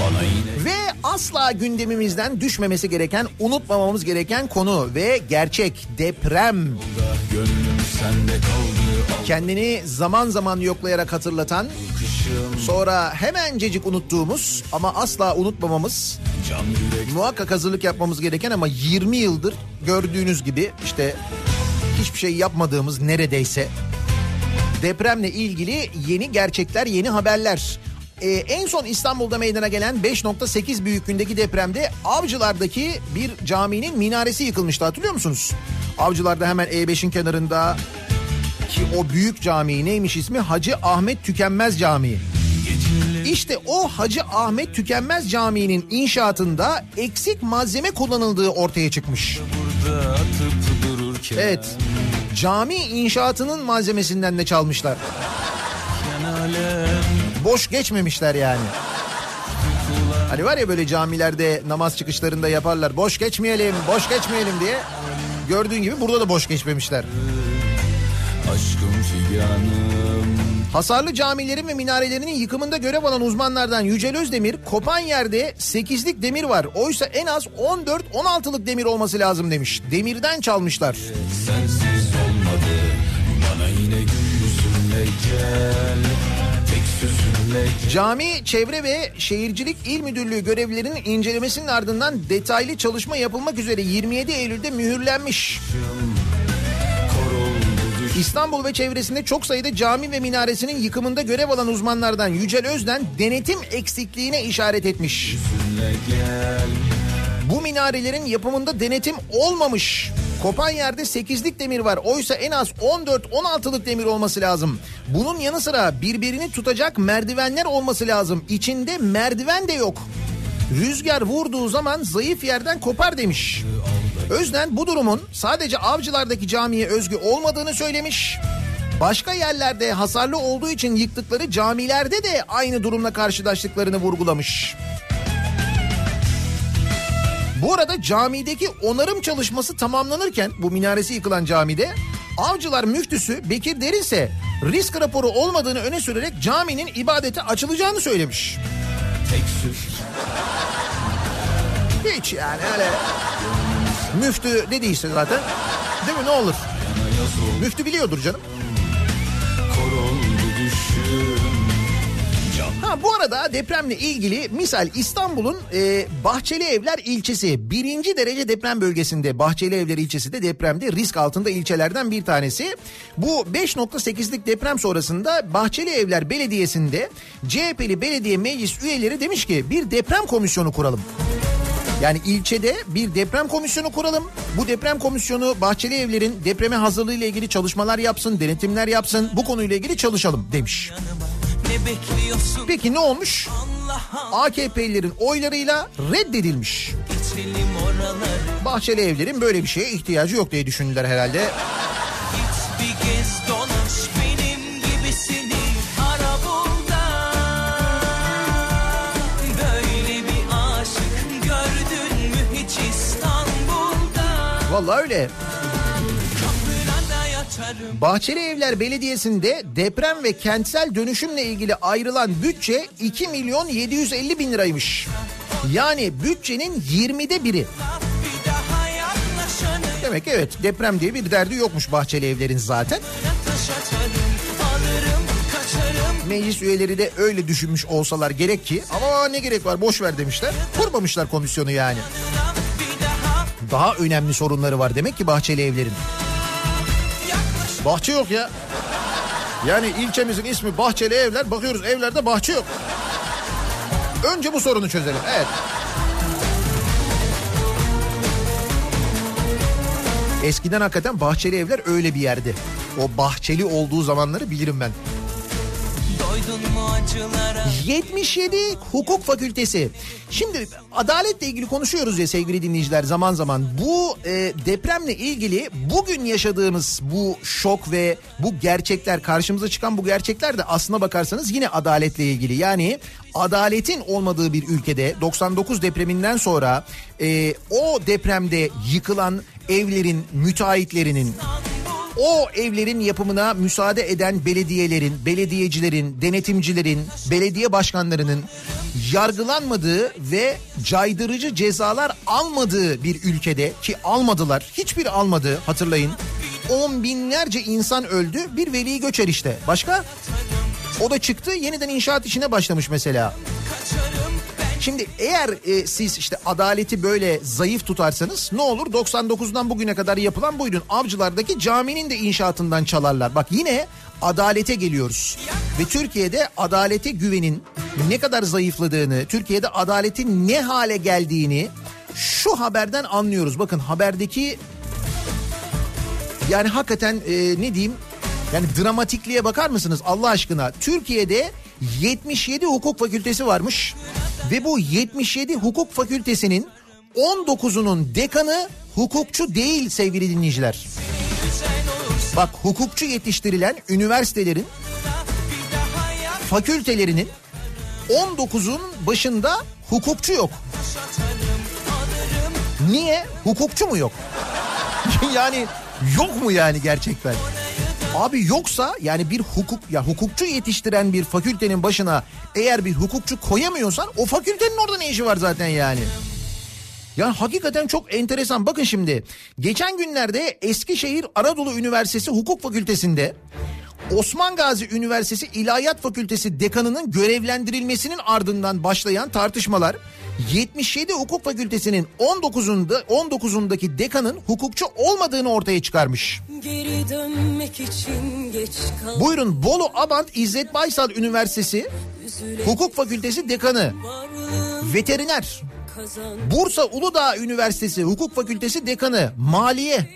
[SPEAKER 3] Bana yine
[SPEAKER 2] Ve asla gündemimizden düşmemesi gereken, unutmamamız gereken konu ve gerçek deprem. Kendini zaman zaman yoklayarak hatırlatan, sonra hemencecik unuttuğumuz ama asla unutmamamız, muhakkak hazırlık yapmamız gereken ama 20 yıldır gördüğünüz gibi işte hiçbir şey yapmadığımız neredeyse depremle ilgili yeni gerçekler, yeni haberler. Ee, en son İstanbul'da meydana gelen 5.8 büyüklüğündeki depremde Avcılar'daki bir caminin minaresi yıkılmıştı hatırlıyor musunuz? Avcılar'da hemen E5'in kenarında ki o büyük cami neymiş ismi? Hacı Ahmet Tükenmez Camii. İşte o Hacı Ahmet Tükenmez Camii'nin inşaatında eksik malzeme kullanıldığı ortaya çıkmış. Evet. Cami inşaatının malzemesinden de çalmışlar. Boş geçmemişler yani. Hani var ya böyle camilerde namaz çıkışlarında yaparlar. Boş geçmeyelim, boş geçmeyelim diye. Gördüğün gibi burada da boş geçmemişler.
[SPEAKER 3] Aşkım figanım
[SPEAKER 2] Hasarlı camilerin ve minarelerinin yıkımında görev alan uzmanlardan Yücel Özdemir, kopan yerde 8'lik demir var. Oysa en az 14-16'lık demir olması lazım demiş. Demirden çalmışlar.
[SPEAKER 3] Sensiz
[SPEAKER 2] Cami Çevre ve Şehircilik İl Müdürlüğü görevlilerinin incelemesinin ardından detaylı çalışma yapılmak üzere 27 Eylül'de mühürlenmiş. İstanbul ve çevresinde çok sayıda cami ve minaresinin yıkımında görev alan uzmanlardan Yücel Özden denetim eksikliğine işaret etmiş. Bu minarelerin yapımında denetim olmamış. Kopan yerde 8'lik demir var. Oysa en az 14-16'lık demir olması lazım. Bunun yanı sıra birbirini tutacak merdivenler olması lazım. İçinde merdiven de yok. Rüzgar vurduğu zaman zayıf yerden kopar demiş. Özden bu durumun sadece avcılardaki camiye özgü olmadığını söylemiş. Başka yerlerde hasarlı olduğu için yıktıkları camilerde de aynı durumla karşılaştıklarını vurgulamış. Bu arada camideki onarım çalışması tamamlanırken bu minaresi yıkılan camide Avcılar müftüsü Bekir Derin ise risk raporu olmadığını öne sürerek caminin ibadete açılacağını söylemiş.
[SPEAKER 3] Tek söz
[SPEAKER 2] Hiç yani öyle müftü dediyse zaten değil mi ne olur? Müftü biliyordur canım. Bu arada depremle ilgili misal İstanbul'un e, Bahçeli Evler ilçesi birinci derece deprem bölgesinde Bahçeli Evler ilçesi de depremde risk altında ilçelerden bir tanesi. Bu 5.8'lik deprem sonrasında Bahçeli Evler Belediyesi'nde CHP'li belediye meclis üyeleri demiş ki bir deprem komisyonu kuralım. Yani ilçede bir deprem komisyonu kuralım. Bu deprem komisyonu Bahçeli Evler'in depreme hazırlığı ile ilgili çalışmalar yapsın, denetimler yapsın. Bu konuyla ilgili çalışalım demiş.
[SPEAKER 3] bekliyorsun
[SPEAKER 2] Peki ne olmuş? AKP'lilerin oylarıyla reddedilmiş. Bahçeli evlerin böyle bir şeye ihtiyacı yok diye düşündüler herhalde.
[SPEAKER 3] Git bir
[SPEAKER 2] Bahçeli Evler Belediyesi'nde deprem ve kentsel dönüşümle ilgili ayrılan bütçe 2 milyon 750 bin liraymış. Yani bütçenin 20'de biri. Demek evet deprem diye bir derdi yokmuş Bahçeli Evler'in zaten. Meclis üyeleri de öyle düşünmüş olsalar gerek ki ama ne gerek var boş ver demişler. Kurmamışlar komisyonu yani.
[SPEAKER 3] Daha
[SPEAKER 2] önemli sorunları var demek ki Bahçeli Evler'in. Bahçe yok ya. Yani ilçemizin ismi Bahçeli Evler. Bakıyoruz evlerde bahçe yok. Önce bu sorunu çözelim. Evet. Eskiden hakikaten Bahçeli Evler öyle bir yerdi. O bahçeli olduğu zamanları bilirim ben.
[SPEAKER 3] Doydun mu acılara
[SPEAKER 2] 77 Hukuk Fakültesi. Şimdi adaletle ilgili konuşuyoruz ya sevgili dinleyiciler zaman zaman. Bu e, depremle ilgili bugün yaşadığımız bu şok ve bu gerçekler karşımıza çıkan bu gerçekler de aslına bakarsanız yine adaletle ilgili. Yani adaletin olmadığı bir ülkede 99 depreminden sonra e, o depremde yıkılan evlerin müteahhitlerinin o evlerin yapımına müsaade eden belediyelerin, belediyecilerin, denetimcilerin, belediye başkanlarının yargılanmadığı ve caydırıcı cezalar almadığı bir ülkede ki almadılar, hiçbir almadı hatırlayın. On binlerce insan öldü bir veli göçer işte. Başka? O da çıktı yeniden inşaat işine başlamış mesela. Şimdi eğer e, siz işte adaleti böyle zayıf tutarsanız ne olur 99'dan bugüne kadar yapılan buyurun avcılardaki caminin de inşaatından çalarlar. Bak yine adalete geliyoruz. Ve Türkiye'de adalete güvenin ne kadar zayıfladığını, Türkiye'de adaletin ne hale geldiğini şu haberden anlıyoruz. Bakın haberdeki yani hakikaten e, ne diyeyim yani dramatikliğe bakar mısınız Allah aşkına? Türkiye'de 77 hukuk fakültesi varmış ve bu 77 hukuk fakültesinin 19'unun dekanı hukukçu değil sevgili dinleyiciler. Bak hukukçu yetiştirilen üniversitelerin fakültelerinin 19'un başında hukukçu yok. Niye? Hukukçu mu yok? yani yok mu yani gerçekten? Abi yoksa yani bir hukuk ya hukukçu yetiştiren bir fakültenin başına eğer bir hukukçu koyamıyorsan o fakültenin orada ne işi var zaten yani? Ya hakikaten çok enteresan. Bakın şimdi geçen günlerde Eskişehir Anadolu Üniversitesi Hukuk Fakültesi'nde Osman Gazi Üniversitesi İlahiyat Fakültesi dekanının görevlendirilmesinin ardından başlayan tartışmalar 77 Hukuk Fakültesi'nin 19'unda 19'undaki dekanın hukukçu olmadığını ortaya çıkarmış. Buyurun Bolu Abant İzzet Baysal Üniversitesi Hukuk Fakültesi dekanı, veteriner, Bursa Uludağ Üniversitesi Hukuk Fakültesi dekanı, maliye.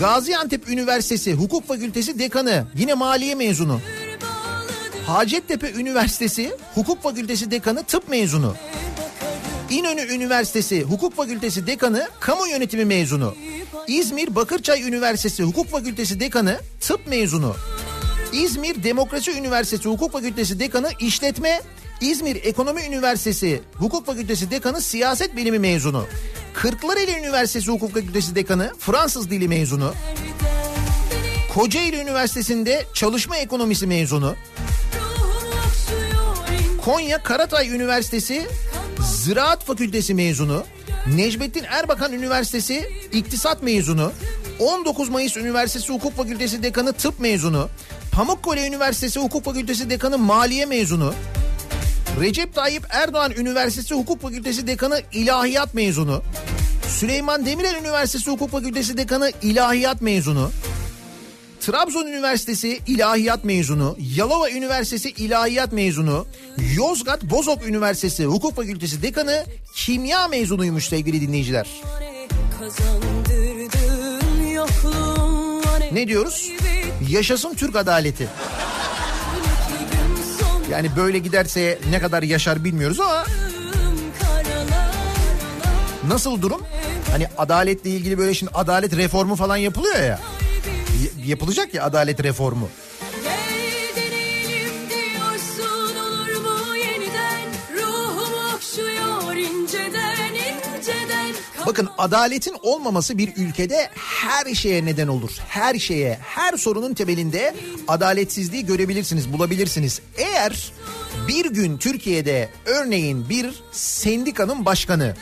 [SPEAKER 2] Gaziantep Üniversitesi Hukuk Fakültesi dekanı, yine maliye mezunu. Hacettepe Üniversitesi Hukuk Fakültesi dekanı, tıp mezunu. İnönü Üniversitesi Hukuk Fakültesi dekanı, kamu yönetimi mezunu. İzmir Bakırçay Üniversitesi Hukuk Fakültesi dekanı, tıp mezunu. İzmir Demokrasi Üniversitesi Hukuk Fakültesi dekanı, işletme. İzmir Ekonomi Üniversitesi Hukuk Fakültesi dekanı, siyaset bilimi mezunu. Kırklareli Üniversitesi Hukuk Fakültesi dekanı, Fransız dili mezunu. Kocaeli Üniversitesi'nde çalışma ekonomisi mezunu. Konya Karatay Üniversitesi Ziraat Fakültesi mezunu. Necmettin Erbakan Üniversitesi İktisat mezunu. 19 Mayıs Üniversitesi Hukuk Fakültesi Dekanı Tıp mezunu. Pamukkale Üniversitesi Hukuk Fakültesi Dekanı Maliye mezunu. Recep Tayyip Erdoğan Üniversitesi Hukuk Fakültesi Dekanı İlahiyat mezunu. Süleyman Demirel Üniversitesi Hukuk Fakültesi Dekanı İlahiyat mezunu. Trabzon Üniversitesi İlahiyat mezunu, Yalova Üniversitesi İlahiyat mezunu, Yozgat Bozok Üniversitesi Hukuk Fakültesi dekanı kimya mezunuymuş sevgili dinleyiciler. Ne diyoruz? Yaşasın Türk adaleti. Yani böyle giderse ne kadar yaşar bilmiyoruz ama Nasıl durum? Hani adaletle ilgili böyle şimdi adalet reformu falan yapılıyor ya. Yapılacak ya adalet reformu. Bakın adaletin olmaması bir ülkede her şeye neden olur. Her şeye, her sorunun temelinde adaletsizliği görebilirsiniz, bulabilirsiniz. Eğer bir gün Türkiye'de örneğin bir sendikanın başkanı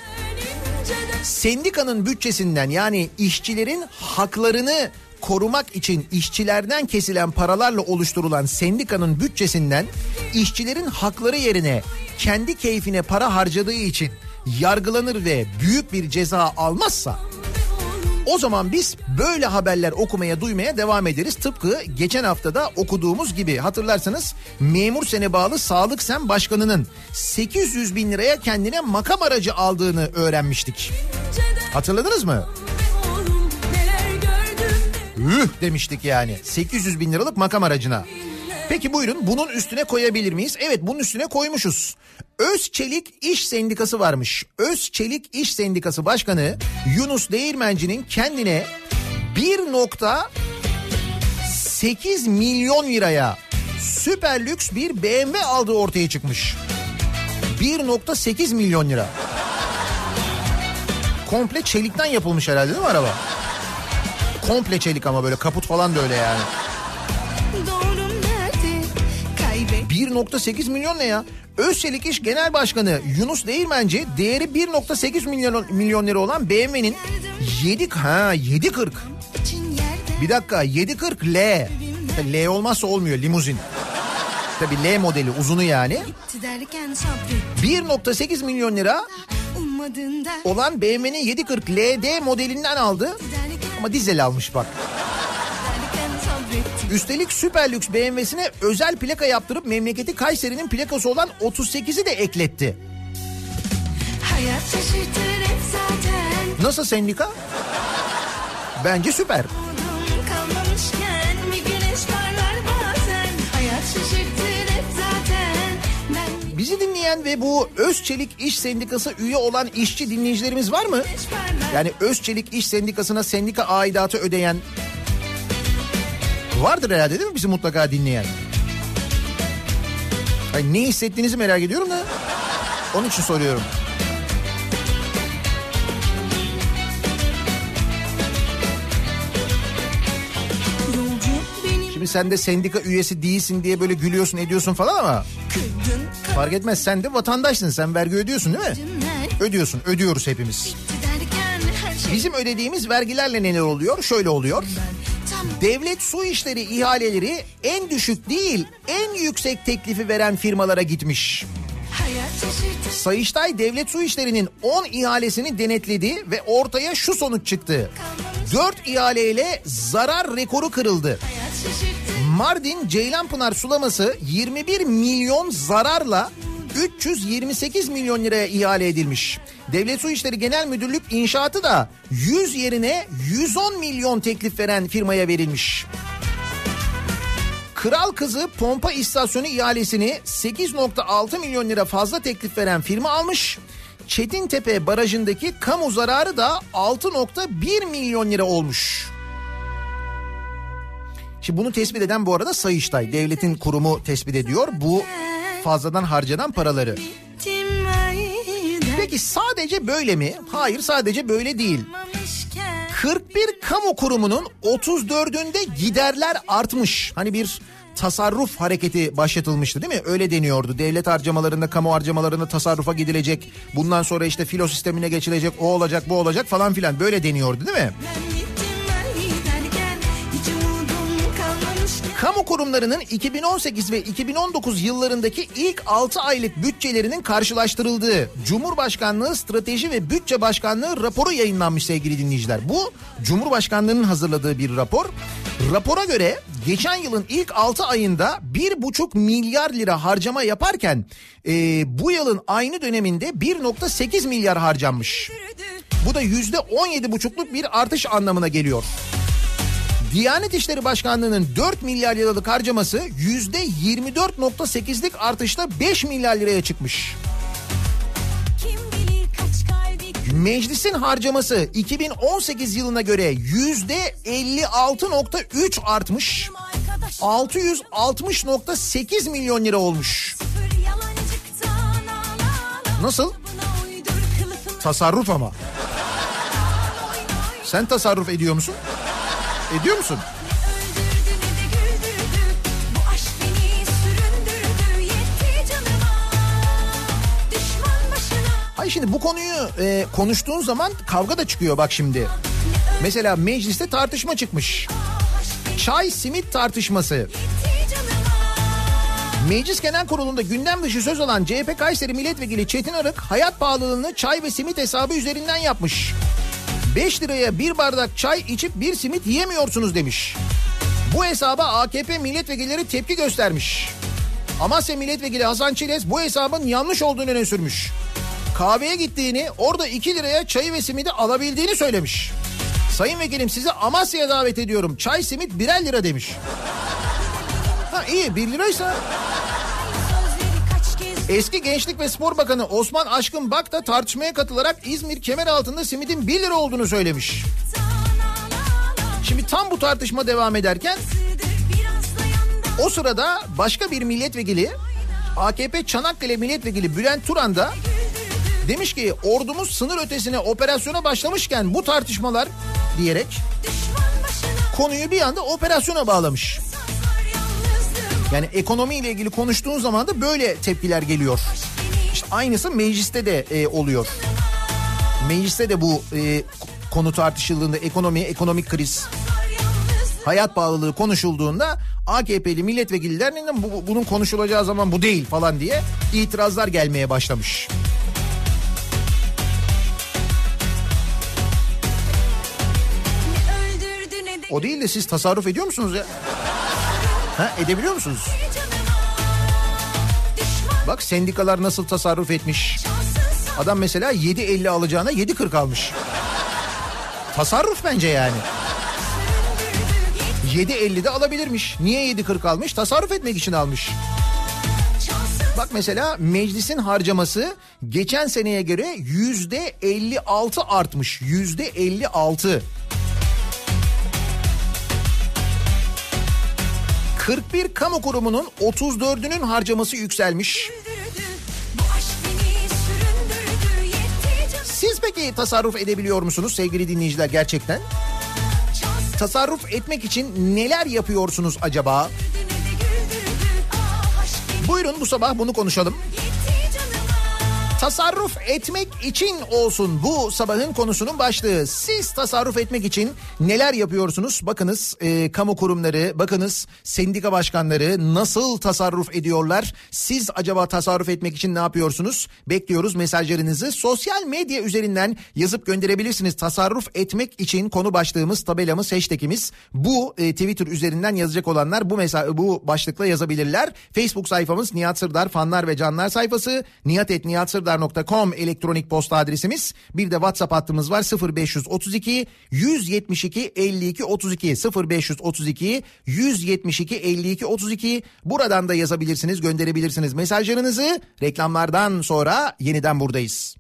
[SPEAKER 2] sendikanın bütçesinden yani işçilerin haklarını korumak için işçilerden kesilen paralarla oluşturulan sendikanın bütçesinden işçilerin hakları yerine kendi keyfine para harcadığı için yargılanır ve büyük bir ceza almazsa o zaman biz böyle haberler okumaya duymaya devam ederiz. Tıpkı geçen haftada okuduğumuz gibi hatırlarsanız memur sene bağlı Sağlık Sen Başkanı'nın 800 bin liraya kendine makam aracı aldığını öğrenmiştik. Hatırladınız mı? Üh demiştik yani 800 bin liralık makam aracına. Peki buyurun bunun üstüne koyabilir miyiz? Evet bunun üstüne koymuşuz. Özçelik İş Sendikası varmış. Özçelik İş Sendikası Başkanı Yunus Değirmenci'nin kendine 1.8 milyon liraya süper lüks bir BMW aldığı ortaya çıkmış. 1.8 milyon lira. Komple çelikten yapılmış herhalde değil mi araba? Komple çelik ama böyle kaput falan da öyle yani.
[SPEAKER 8] Doğrum nerede? Kaybet
[SPEAKER 2] 1.8 milyon ne ya? Özçelik İş Genel Başkanı Yunus Değirmenci değeri 1.8 milyon milyon lira olan BMW'nin 7 ha 740.
[SPEAKER 8] için yerde
[SPEAKER 2] Bir dakika 740 L. L olmazsa olmuyor limuzin. Tabii L modeli uzunu yani.
[SPEAKER 8] gitti derken sabret
[SPEAKER 2] 1.8 milyon lira olan BMW'nin 740 LD modelinden aldı. Ama dizel almış bak. Üstelik süper lüks BMW'sine özel plaka yaptırıp memleketi Kayseri'nin plakası olan 38'i de ekletti. Nasıl sendika? Bence süper.
[SPEAKER 8] Kalmamışken bir güneş parlar bazen Hayat şaşırtır
[SPEAKER 2] Bizi dinleyen ve bu Özçelik İş Sendikası üye olan işçi dinleyicilerimiz var mı? Yani Özçelik İş Sendikası'na sendika aidatı ödeyen vardır herhalde değil mi bizi mutlaka dinleyen? Ay ne hissettiğinizi merak ediyorum da onun için soruyorum. Şimdi sen de sendika üyesi değilsin diye böyle gülüyorsun ediyorsun falan ama fark etmez sen de vatandaşsın sen vergi ödüyorsun değil mi? Ödüyorsun ödüyoruz hepimiz. Bizim ödediğimiz vergilerle neler oluyor? Şöyle oluyor. Devlet su işleri ihaleleri en düşük değil en yüksek teklifi veren firmalara gitmiş. Sayıştay Devlet Su İşleri'nin 10 ihalesini denetledi ve ortaya şu sonuç çıktı. 4 ihaleyle zarar rekoru kırıldı. Mardin Ceylanpınar sulaması 21 milyon zararla 328 milyon liraya ihale edilmiş. Devlet Su İşleri Genel Müdürlük inşaatı da 100 yerine 110 milyon teklif veren firmaya verilmiş. Kral Kızı pompa istasyonu ihalesini 8.6 milyon lira fazla teklif veren firma almış. Çetintepe barajındaki kamu zararı da 6.1 milyon lira olmuş. Şimdi bunu tespit eden bu arada Sayıştay. Devletin kurumu tespit ediyor bu fazladan harcanan paraları. Peki sadece böyle mi? Hayır sadece böyle değil.
[SPEAKER 8] Mamışken
[SPEAKER 2] 41 kamu kurumunun 34'ünde giderler artmış. Hani bir tasarruf hareketi başlatılmıştı değil mi? Öyle deniyordu. Devlet harcamalarında, kamu harcamalarında tasarrufa gidilecek. Bundan sonra işte filo sistemine geçilecek, o olacak, bu olacak falan filan. Böyle deniyordu değil mi? Kamu kurumlarının 2018 ve 2019 yıllarındaki ilk 6 aylık bütçelerinin karşılaştırıldığı Cumhurbaşkanlığı Strateji ve Bütçe Başkanlığı raporu yayınlanmış sevgili dinleyiciler. Bu Cumhurbaşkanlığının hazırladığı bir rapor. Rapora göre geçen yılın ilk 6 ayında 1,5 milyar lira harcama yaparken e, bu yılın aynı döneminde 1,8 milyar harcanmış. Bu da %17,5'luk bir artış anlamına geliyor. Diyanet İşleri Başkanlığı'nın 4 milyar liralık harcaması %24.8'lik artışla 5 milyar liraya çıkmış. Meclisin harcaması 2018 yılına göre yüzde 56.3 artmış. 660.8 milyon lira olmuş. Nasıl? Tasarruf ama. Sen tasarruf ediyor musun? Ediyor musun? Hayır şimdi bu konuyu e, konuştuğun zaman kavga da çıkıyor bak şimdi. Mesela mecliste tartışma çıkmış. Çay simit tartışması. Meclis Genel Kurulu'nda gündem dışı söz alan CHP Kayseri Milletvekili Çetin Arık hayat pahalılığını çay ve simit hesabı üzerinden yapmış. 5 liraya bir bardak çay içip bir simit yiyemiyorsunuz demiş. Bu hesaba AKP milletvekilleri tepki göstermiş. Amasya Milletvekili Hasan Çiles bu hesabın yanlış olduğunu öne sürmüş. Kahveye gittiğini orada 2 liraya çayı ve simidi alabildiğini söylemiş. Sayın vekilim sizi Amasya'ya davet ediyorum. Çay simit birer lira demiş. Ha iyi 1 liraysa. Eski Gençlik ve Spor Bakanı Osman Aşkın Bak da tartışmaya katılarak İzmir kemer altında simidin 1 lira olduğunu söylemiş. Şimdi tam bu tartışma devam ederken o sırada başka bir milletvekili AKP Çanakkale milletvekili Bülent Turan da demiş ki ordumuz sınır ötesine operasyona başlamışken bu tartışmalar diyerek konuyu bir anda operasyona bağlamış. Yani ekonomiyle ilgili konuştuğun zaman da böyle tepkiler geliyor. İşte aynısı mecliste de e, oluyor. Mecliste de bu e, konu tartışıldığında ekonomi, ekonomik kriz, hayat pahalılığı konuşulduğunda AKP'li milletvekillerinin bu, bunun konuşulacağı zaman bu değil falan diye itirazlar gelmeye başlamış. O değil de siz tasarruf ediyor musunuz ya? Ha edebiliyor musunuz? Bak sendikalar nasıl tasarruf etmiş. Adam mesela 7.50 alacağına 7.40 almış. Tasarruf bence yani. 7.50'de alabilirmiş. Niye 7.40 almış? Tasarruf etmek için almış. Bak mesela meclisin harcaması geçen seneye göre yüzde 56 artmış. Yüzde 56. 41 kamu kurumunun 34'ünün harcaması yükselmiş. Siz peki tasarruf edebiliyor musunuz sevgili dinleyiciler gerçekten? Tasarruf etmek için neler yapıyorsunuz acaba? Buyurun bu sabah bunu konuşalım. Tasarruf etmek için olsun bu sabahın konusunun başlığı. Siz tasarruf etmek için neler yapıyorsunuz? Bakınız e, kamu kurumları, bakınız sendika başkanları nasıl tasarruf ediyorlar? Siz acaba tasarruf etmek için ne yapıyorsunuz? Bekliyoruz mesajlarınızı. Sosyal medya üzerinden yazıp gönderebilirsiniz. Tasarruf etmek için konu başlığımız, tabelamız, hashtagimiz. Bu e, Twitter üzerinden yazacak olanlar bu mesaj bu başlıkla yazabilirler. Facebook sayfamız Nihat Sırdar fanlar ve canlar sayfası. nihatetnihatsırdar serdar.com elektronik posta adresimiz. Bir de WhatsApp hattımız var 0532 172 52 32 0532 172 52 32 buradan da yazabilirsiniz gönderebilirsiniz mesajlarınızı reklamlardan sonra yeniden buradayız.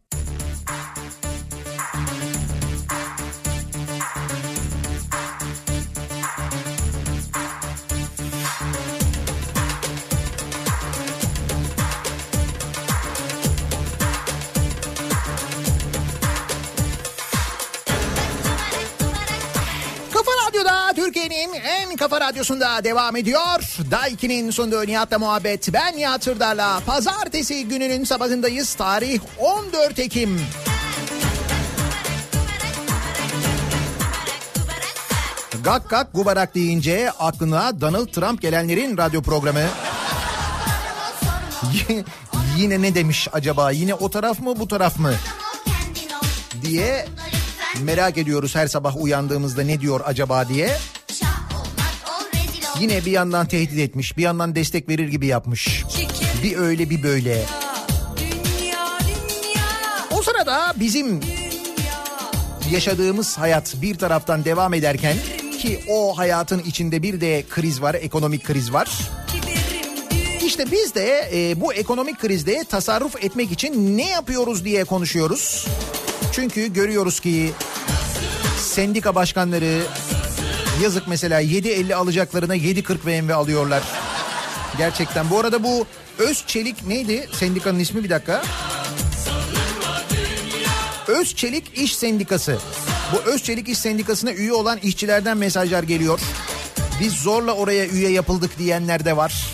[SPEAKER 2] Türkiye'nin en kafa radyosunda devam ediyor. Daiki'nin sunduğu Nihat'la muhabbet. Ben Nihat Hırdar'la. Pazartesi gününün sabahındayız. Tarih 14 Ekim. Gak gak gubarak deyince aklına Donald Trump gelenlerin radyo programı. Yine ne demiş acaba? Yine o taraf mı bu taraf mı? diye merak ediyoruz her sabah uyandığımızda ne diyor acaba diye. Yine bir yandan tehdit etmiş, bir yandan destek verir gibi yapmış. Bir öyle bir böyle. O sırada bizim yaşadığımız hayat bir taraftan devam ederken ki o hayatın içinde bir de kriz var, ekonomik kriz var. İşte biz de e, bu ekonomik krizde tasarruf etmek için ne yapıyoruz diye konuşuyoruz. Çünkü görüyoruz ki sendika başkanları yazık mesela 7.50 alacaklarına 7.40 BMW alıyorlar. Gerçekten. Bu arada bu Özçelik neydi? Sendikanın ismi bir dakika. Özçelik İş Sendikası. Bu Özçelik İş Sendikası'na üye olan işçilerden mesajlar geliyor. Biz zorla oraya üye yapıldık diyenler de var.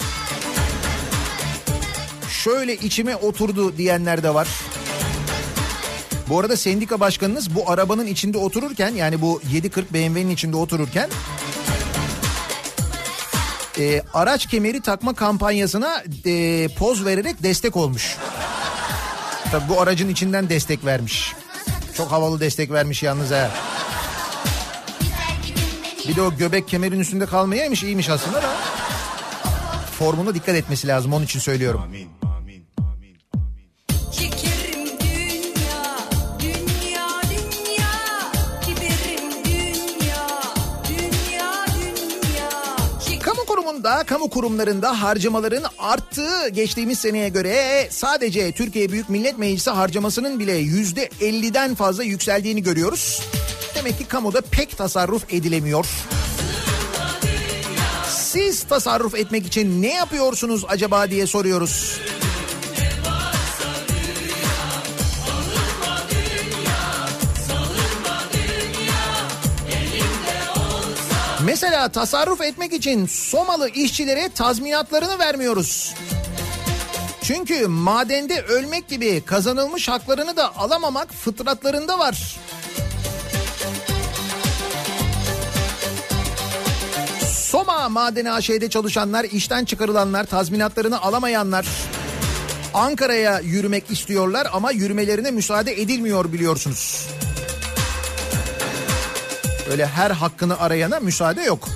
[SPEAKER 2] Şöyle içime oturdu diyenler de var. Bu arada sendika başkanınız bu arabanın içinde otururken yani bu 740 BMW'nin içinde otururken e, araç kemeri takma kampanyasına e, poz vererek destek olmuş. Tabii bu aracın içinden destek vermiş. Çok havalı destek vermiş yalnız ha. Bir de o göbek kemerin üstünde kalmayaymış iyiymiş aslında da. Formuna dikkat etmesi lazım onun için söylüyorum.
[SPEAKER 6] Çekerim
[SPEAKER 2] Kurumunda, kamu kurumlarında harcamaların arttığı geçtiğimiz seneye göre sadece Türkiye Büyük Millet Meclisi harcamasının bile yüzde 50'den fazla yükseldiğini görüyoruz. Demek ki kamuda pek tasarruf edilemiyor. Siz tasarruf etmek için ne yapıyorsunuz acaba diye soruyoruz. Mesela tasarruf etmek için Somalı işçilere tazminatlarını vermiyoruz. Çünkü madende ölmek gibi kazanılmış haklarını da alamamak fıtratlarında var. Soma Madeni AŞ'de çalışanlar, işten çıkarılanlar, tazminatlarını alamayanlar Ankara'ya yürümek istiyorlar ama yürümelerine müsaade edilmiyor biliyorsunuz. Öyle her hakkını arayana müsaade yok.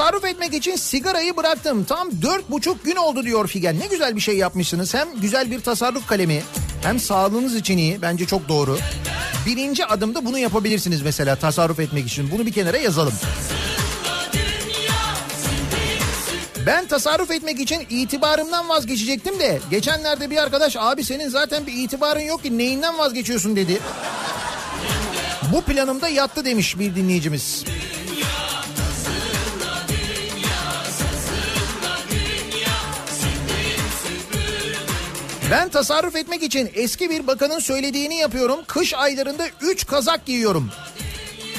[SPEAKER 2] Tasarruf etmek için sigarayı bıraktım. Tam dört buçuk gün oldu diyor Figen. Ne güzel bir şey yapmışsınız. Hem güzel bir tasarruf kalemi hem sağlığınız için iyi. Bence çok doğru. Birinci adımda bunu yapabilirsiniz mesela tasarruf etmek için. Bunu bir kenara yazalım. Ben tasarruf etmek için itibarımdan vazgeçecektim de geçenlerde bir arkadaş abi senin zaten bir itibarın yok ki neyinden vazgeçiyorsun dedi. Bu planımda yattı demiş bir dinleyicimiz. Ben tasarruf etmek için eski bir bakanın söylediğini yapıyorum. Kış aylarında 3 kazak giyiyorum.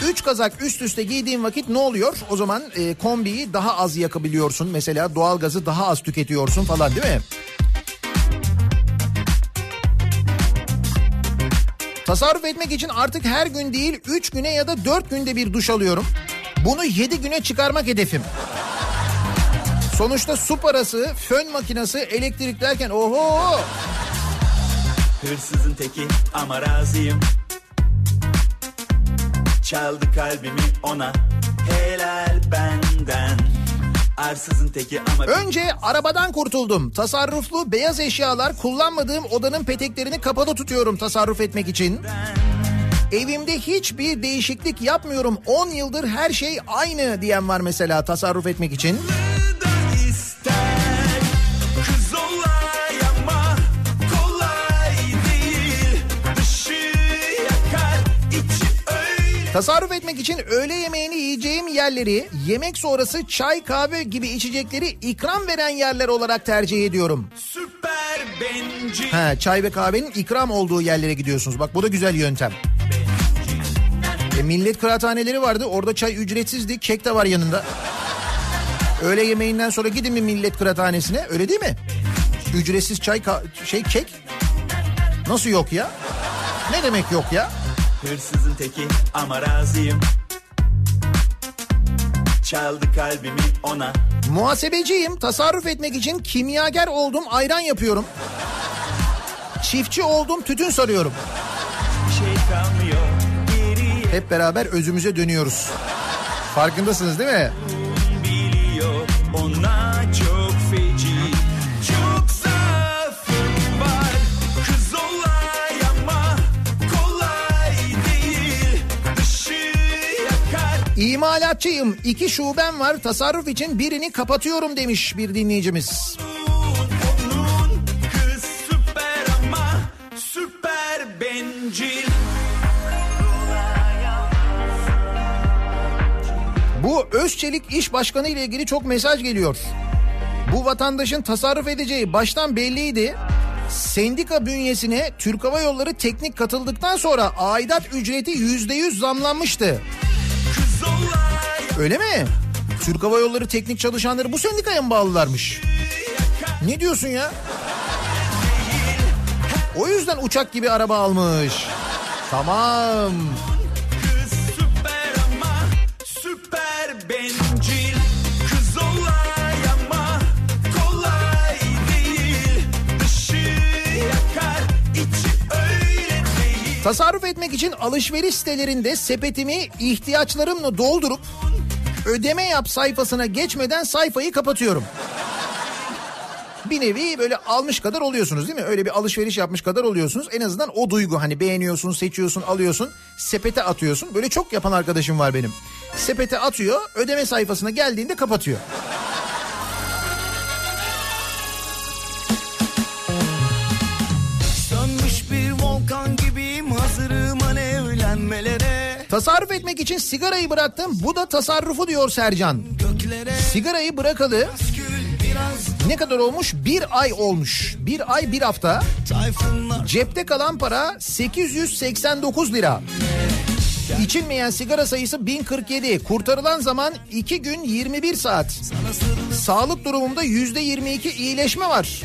[SPEAKER 2] 3 kazak üst üste giydiğin vakit ne oluyor? O zaman e, kombiyi daha az yakabiliyorsun. Mesela doğalgazı daha az tüketiyorsun falan değil mi? Tasarruf etmek için artık her gün değil 3 güne ya da 4 günde bir duş alıyorum. Bunu 7 güne çıkarmak hedefim. Sonuçta su parası, fön makinesi, elektrik derken oho!
[SPEAKER 9] Hırsızın teki ama razıyım Çaldı kalbimi ona helal benden Arsızın teki ama
[SPEAKER 2] Önce arabadan kurtuldum. Tasarruflu beyaz eşyalar kullanmadığım odanın peteklerini kapalı tutuyorum tasarruf etmek için. Evimde hiçbir değişiklik yapmıyorum. 10 yıldır her şey aynı diyen var mesela tasarruf etmek için.
[SPEAKER 9] da
[SPEAKER 2] Tasarruf etmek için öğle yemeğini yiyeceğim yerleri, yemek sonrası çay kahve gibi içecekleri ikram veren yerler olarak tercih ediyorum.
[SPEAKER 9] süper bencil
[SPEAKER 2] Ha, çay ve kahvenin ikram olduğu yerlere gidiyorsunuz. Bak bu da güzel yöntem. E, millet kıraathaneleri vardı. Orada çay ücretsizdi. Kek de var yanında. Öğle yemeğinden sonra gidin mi millet kıraathanesine? Öyle değil mi? Ücretsiz çay şey kek. Nasıl yok ya? Ne demek yok ya?
[SPEAKER 9] Hırsızın teki ama razıyım Çaldı kalbimi ona
[SPEAKER 2] Muhasebeciyim. Tasarruf etmek için kimyager oldum. Ayran yapıyorum. Çiftçi oldum. Tütün sarıyorum.
[SPEAKER 9] Şey kalmıyor geriye
[SPEAKER 2] Hep beraber özümüze dönüyoruz. Farkındasınız değil mi?
[SPEAKER 9] biliyor ona
[SPEAKER 2] İnşaatçıyım. iki şubem var. Tasarruf için birini kapatıyorum demiş bir dinleyicimiz. Bu Özçelik İş Başkanı ile ilgili çok mesaj geliyor. Bu vatandaşın tasarruf edeceği baştan belliydi. Sendika bünyesine Türk Hava Yolları teknik katıldıktan sonra aidat ücreti yüzde yüz zamlanmıştı. Öyle mi? Türk Hava Yolları teknik çalışanları bu sendikaya mı bağlılarmış? Ne diyorsun ya? O yüzden uçak gibi araba almış. Tamam. Tasarruf etmek için alışveriş sitelerinde sepetimi ihtiyaçlarımla doldurup ödeme yap sayfasına geçmeden sayfayı kapatıyorum. Bir nevi böyle almış kadar oluyorsunuz değil mi? Öyle bir alışveriş yapmış kadar oluyorsunuz. En azından o duygu hani beğeniyorsun, seçiyorsun, alıyorsun, sepete atıyorsun. Böyle çok yapan arkadaşım var benim. Sepete atıyor, ödeme sayfasına geldiğinde kapatıyor.
[SPEAKER 4] Sönmüş bir volkan gibiyim hazırım alevlenmelere
[SPEAKER 2] Tasarruf etmek için sigarayı bıraktım. Bu da tasarrufu diyor Sercan. Sigarayı bırakalı ne kadar olmuş? Bir ay olmuş. Bir ay bir hafta. Cepte kalan para 889 lira. İçilmeyen sigara sayısı 1047. Kurtarılan zaman 2 gün 21 saat. Sağlık durumumda %22 iyileşme var.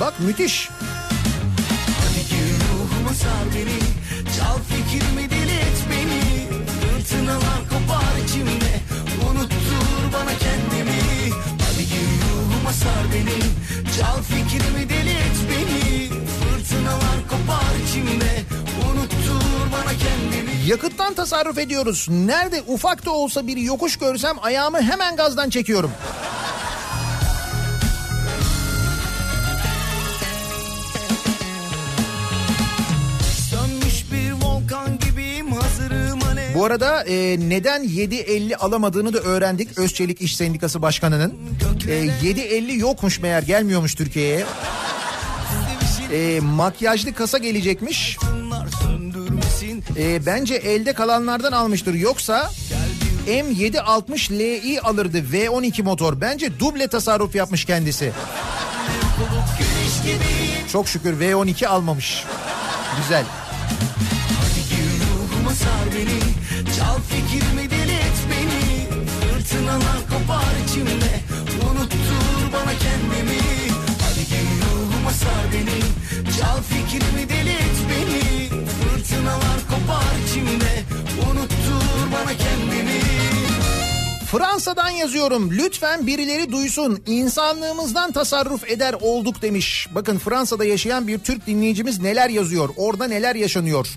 [SPEAKER 2] Bak müthiş.
[SPEAKER 4] Ruhuma sar beni Çal fikrimi kopar içimde. Unuttur bana kendimi. Hadi gir ruhuma sar beni. Çal fikrimi deli et beni. Fırtınalar kopar içimde. Unuttur bana kendimi.
[SPEAKER 2] Yakıttan tasarruf ediyoruz. Nerede ufak da olsa bir yokuş görsem ayağımı hemen gazdan çekiyorum. Bu arada e, neden 7.50 alamadığını da öğrendik Özçelik İş Sendikası Başkanı'nın. E, 7.50 yokmuş meğer gelmiyormuş Türkiye'ye. E, makyajlı kasa gelecekmiş. E, bence elde kalanlardan almıştır. Yoksa M760 Li alırdı V12 motor. Bence duble tasarruf yapmış kendisi. Çok şükür V12 almamış. Güzel.
[SPEAKER 4] Fikrimi deli et beni? Fırtınalar kopar içimde. Unuttur bana kendimi. Hadi gir ruhuma sar beni. Çal fikrimi deli beni? Fırtınalar kopar içimde. Unuttur bana kendimi
[SPEAKER 2] Fransa'dan yazıyorum. Lütfen birileri duysun. İnsanlığımızdan tasarruf eder olduk demiş. Bakın Fransa'da yaşayan bir Türk dinleyicimiz neler yazıyor. Orada neler yaşanıyor.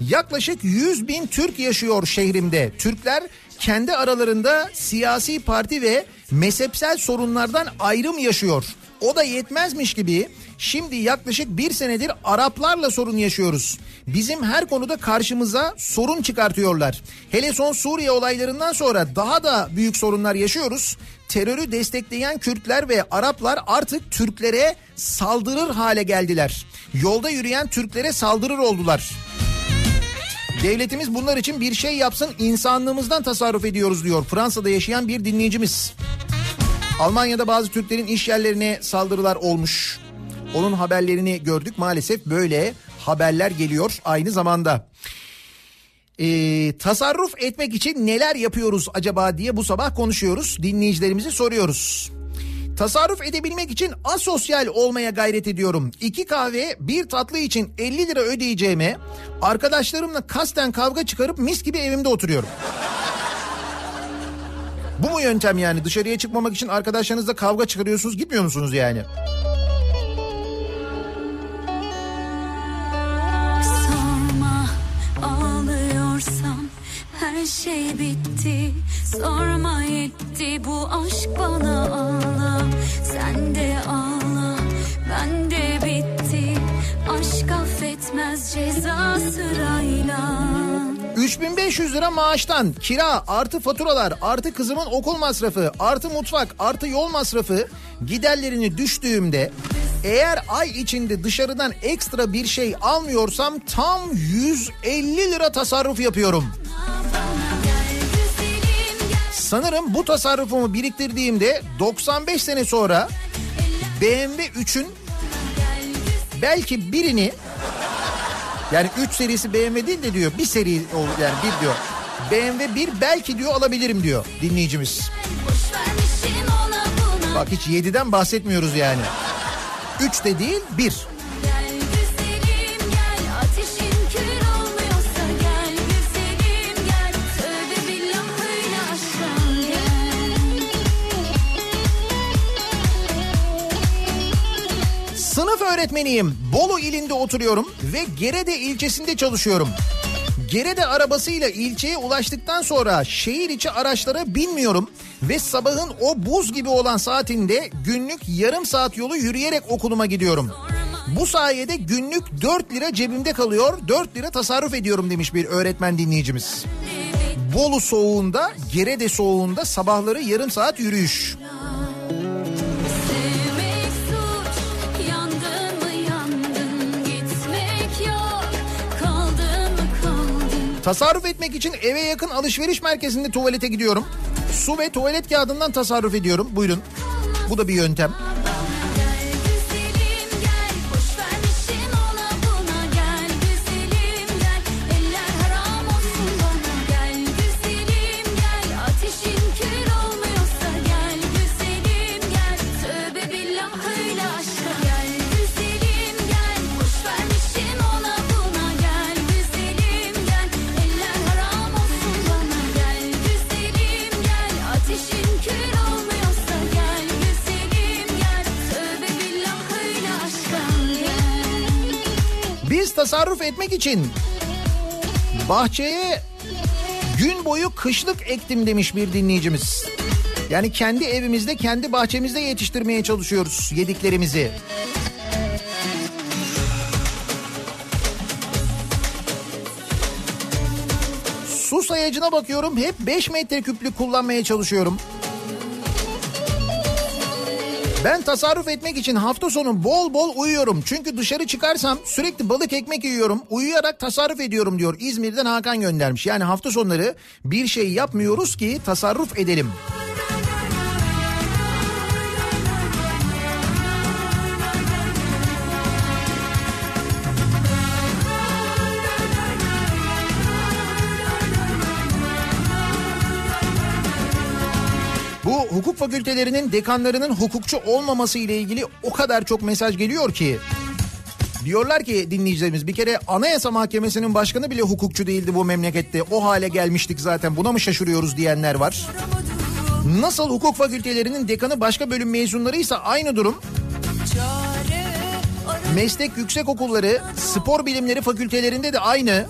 [SPEAKER 2] Yaklaşık 100 bin Türk yaşıyor şehrimde. Türkler kendi aralarında siyasi parti ve mezhepsel sorunlardan ayrım yaşıyor. O da yetmezmiş gibi şimdi yaklaşık bir senedir Araplarla sorun yaşıyoruz. Bizim her konuda karşımıza sorun çıkartıyorlar. Hele son Suriye olaylarından sonra daha da büyük sorunlar yaşıyoruz. Terörü destekleyen Kürtler ve Araplar artık Türklere saldırır hale geldiler. Yolda yürüyen Türklere saldırır oldular. Devletimiz bunlar için bir şey yapsın insanlığımızdan tasarruf ediyoruz diyor Fransa'da yaşayan bir dinleyicimiz. Almanya'da bazı Türklerin iş yerlerine saldırılar olmuş. Onun haberlerini gördük maalesef böyle haberler geliyor aynı zamanda. Ee, tasarruf etmek için neler yapıyoruz acaba diye bu sabah konuşuyoruz. Dinleyicilerimizi soruyoruz. Tasarruf edebilmek için asosyal olmaya gayret ediyorum. İki kahve bir tatlı için 50 lira ödeyeceğime arkadaşlarımla kasten kavga çıkarıp mis gibi evimde oturuyorum. Bu mu yöntem yani dışarıya çıkmamak için arkadaşlarınızla kavga çıkarıyorsunuz gitmiyor musunuz yani?
[SPEAKER 6] Şey bitti. Sorma yetti bu aşk bana ağla. Sen de ağla ben de bitti. Aşk affetmez ceza sırayla.
[SPEAKER 2] 3500 lira maaştan kira artı faturalar artı kızımın okul masrafı artı mutfak artı yol masrafı giderlerini düştüğümde eğer ay içinde dışarıdan ekstra bir şey almıyorsam tam 150 lira tasarruf yapıyorum. Sanırım bu tasarrufumu biriktirdiğimde 95 sene sonra BMW 3'ün belki birini yani 3 serisi BMW değil de diyor bir seri yani bir diyor. BMW 1 belki diyor alabilirim diyor dinleyicimiz. Bak hiç 7'den bahsetmiyoruz yani. 3 de değil 1. öğretmeniyim. Bolu ilinde oturuyorum ve Gerede ilçesinde çalışıyorum. Gerede arabasıyla ilçeye ulaştıktan sonra şehir içi araçlara binmiyorum ve sabahın o buz gibi olan saatinde günlük yarım saat yolu yürüyerek okuluma gidiyorum. Bu sayede günlük 4 lira cebimde kalıyor, 4 lira tasarruf ediyorum demiş bir öğretmen dinleyicimiz. Bolu soğuğunda, Gerede soğuğunda sabahları yarım saat yürüyüş. Tasarruf etmek için eve yakın alışveriş merkezinde tuvalete gidiyorum. Su ve tuvalet kağıdından tasarruf ediyorum. Buyurun. Bu da bir yöntem. Tasarruf etmek için bahçeye gün boyu kışlık ektim demiş bir dinleyicimiz. Yani kendi evimizde, kendi bahçemizde yetiştirmeye çalışıyoruz yediklerimizi. Su sayacına bakıyorum. Hep 5 metreküplük kullanmaya çalışıyorum. Ben tasarruf etmek için hafta sonu bol bol uyuyorum. Çünkü dışarı çıkarsam sürekli balık ekmek yiyorum. Uyuyarak tasarruf ediyorum diyor. İzmir'den Hakan göndermiş. Yani hafta sonları bir şey yapmıyoruz ki tasarruf edelim. Hukuk fakültelerinin dekanlarının hukukçu olmaması ile ilgili o kadar çok mesaj geliyor ki. Diyorlar ki dinleyicilerimiz bir kere Anayasa Mahkemesi'nin başkanı bile hukukçu değildi bu memlekette. O hale gelmiştik zaten buna mı şaşırıyoruz diyenler var. Nasıl hukuk fakültelerinin dekanı başka bölüm mezunlarıysa aynı durum. Meslek yüksek okulları, spor bilimleri fakültelerinde de aynı.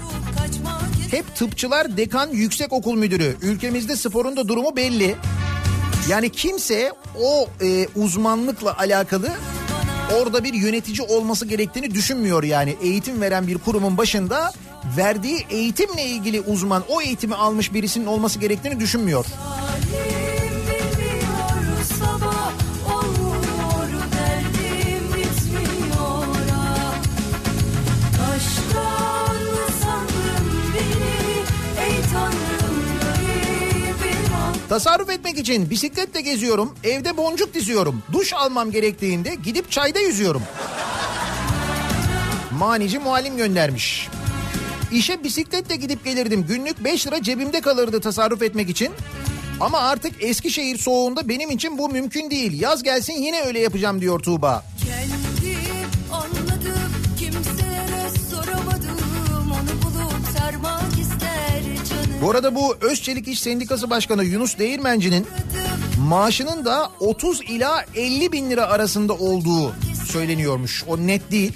[SPEAKER 2] Hep tıpçılar dekan yüksek okul müdürü. Ülkemizde sporun da durumu belli. Yani kimse o e, uzmanlıkla alakalı orada bir yönetici olması gerektiğini düşünmüyor yani. Eğitim veren bir kurumun başında verdiği eğitimle ilgili uzman o eğitimi almış birisinin olması gerektiğini düşünmüyor.
[SPEAKER 6] bilmiyor
[SPEAKER 2] Tasarruf etmek için bisikletle geziyorum, evde boncuk diziyorum. Duş almam gerektiğinde gidip çayda yüzüyorum. Manici muallim göndermiş. İşe bisikletle gidip gelirdim. Günlük 5 lira cebimde kalırdı tasarruf etmek için. Ama artık Eskişehir soğuğunda benim için bu mümkün değil. Yaz gelsin yine öyle yapacağım diyor Tuğba.
[SPEAKER 6] Kendim
[SPEAKER 2] Bu arada bu Özçelik İş Sendikası Başkanı Yunus Değirmenci'nin maaşının da 30 ila 50 bin lira arasında olduğu söyleniyormuş. O net değil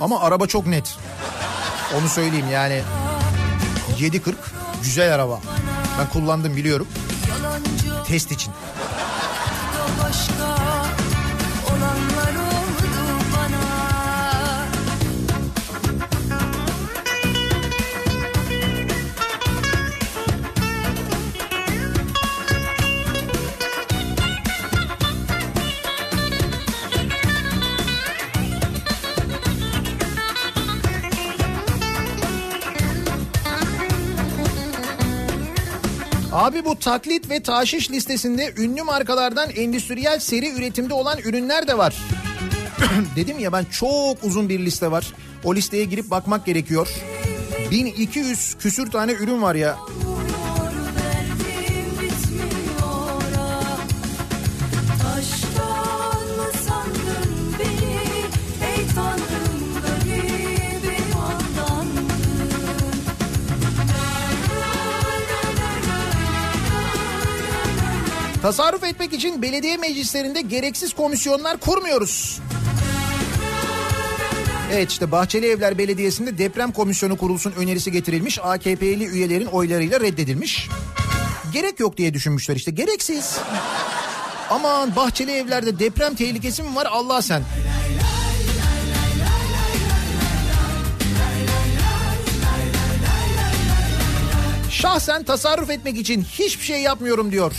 [SPEAKER 2] ama araba çok net. Onu söyleyeyim yani 740 güzel araba. Ben kullandım biliyorum. Test için.
[SPEAKER 6] başka
[SPEAKER 2] Abi bu taklit ve taşiş listesinde ünlü markalardan endüstriyel seri üretimde olan ürünler de var. Dedim ya ben çok uzun bir liste var. O listeye girip bakmak gerekiyor. 1200 küsür tane ürün var ya. Tasarruf etmek için belediye meclislerinde gereksiz komisyonlar kurmuyoruz. Evet işte Bahçeli Evler Belediyesi'nde deprem komisyonu kurulsun önerisi getirilmiş. AKP'li üyelerin oylarıyla reddedilmiş. Gerek yok diye düşünmüşler işte gereksiz. Aman Bahçeli Evler'de deprem tehlikesi mi var Allah sen. Şahsen tasarruf etmek için hiçbir şey yapmıyorum diyor.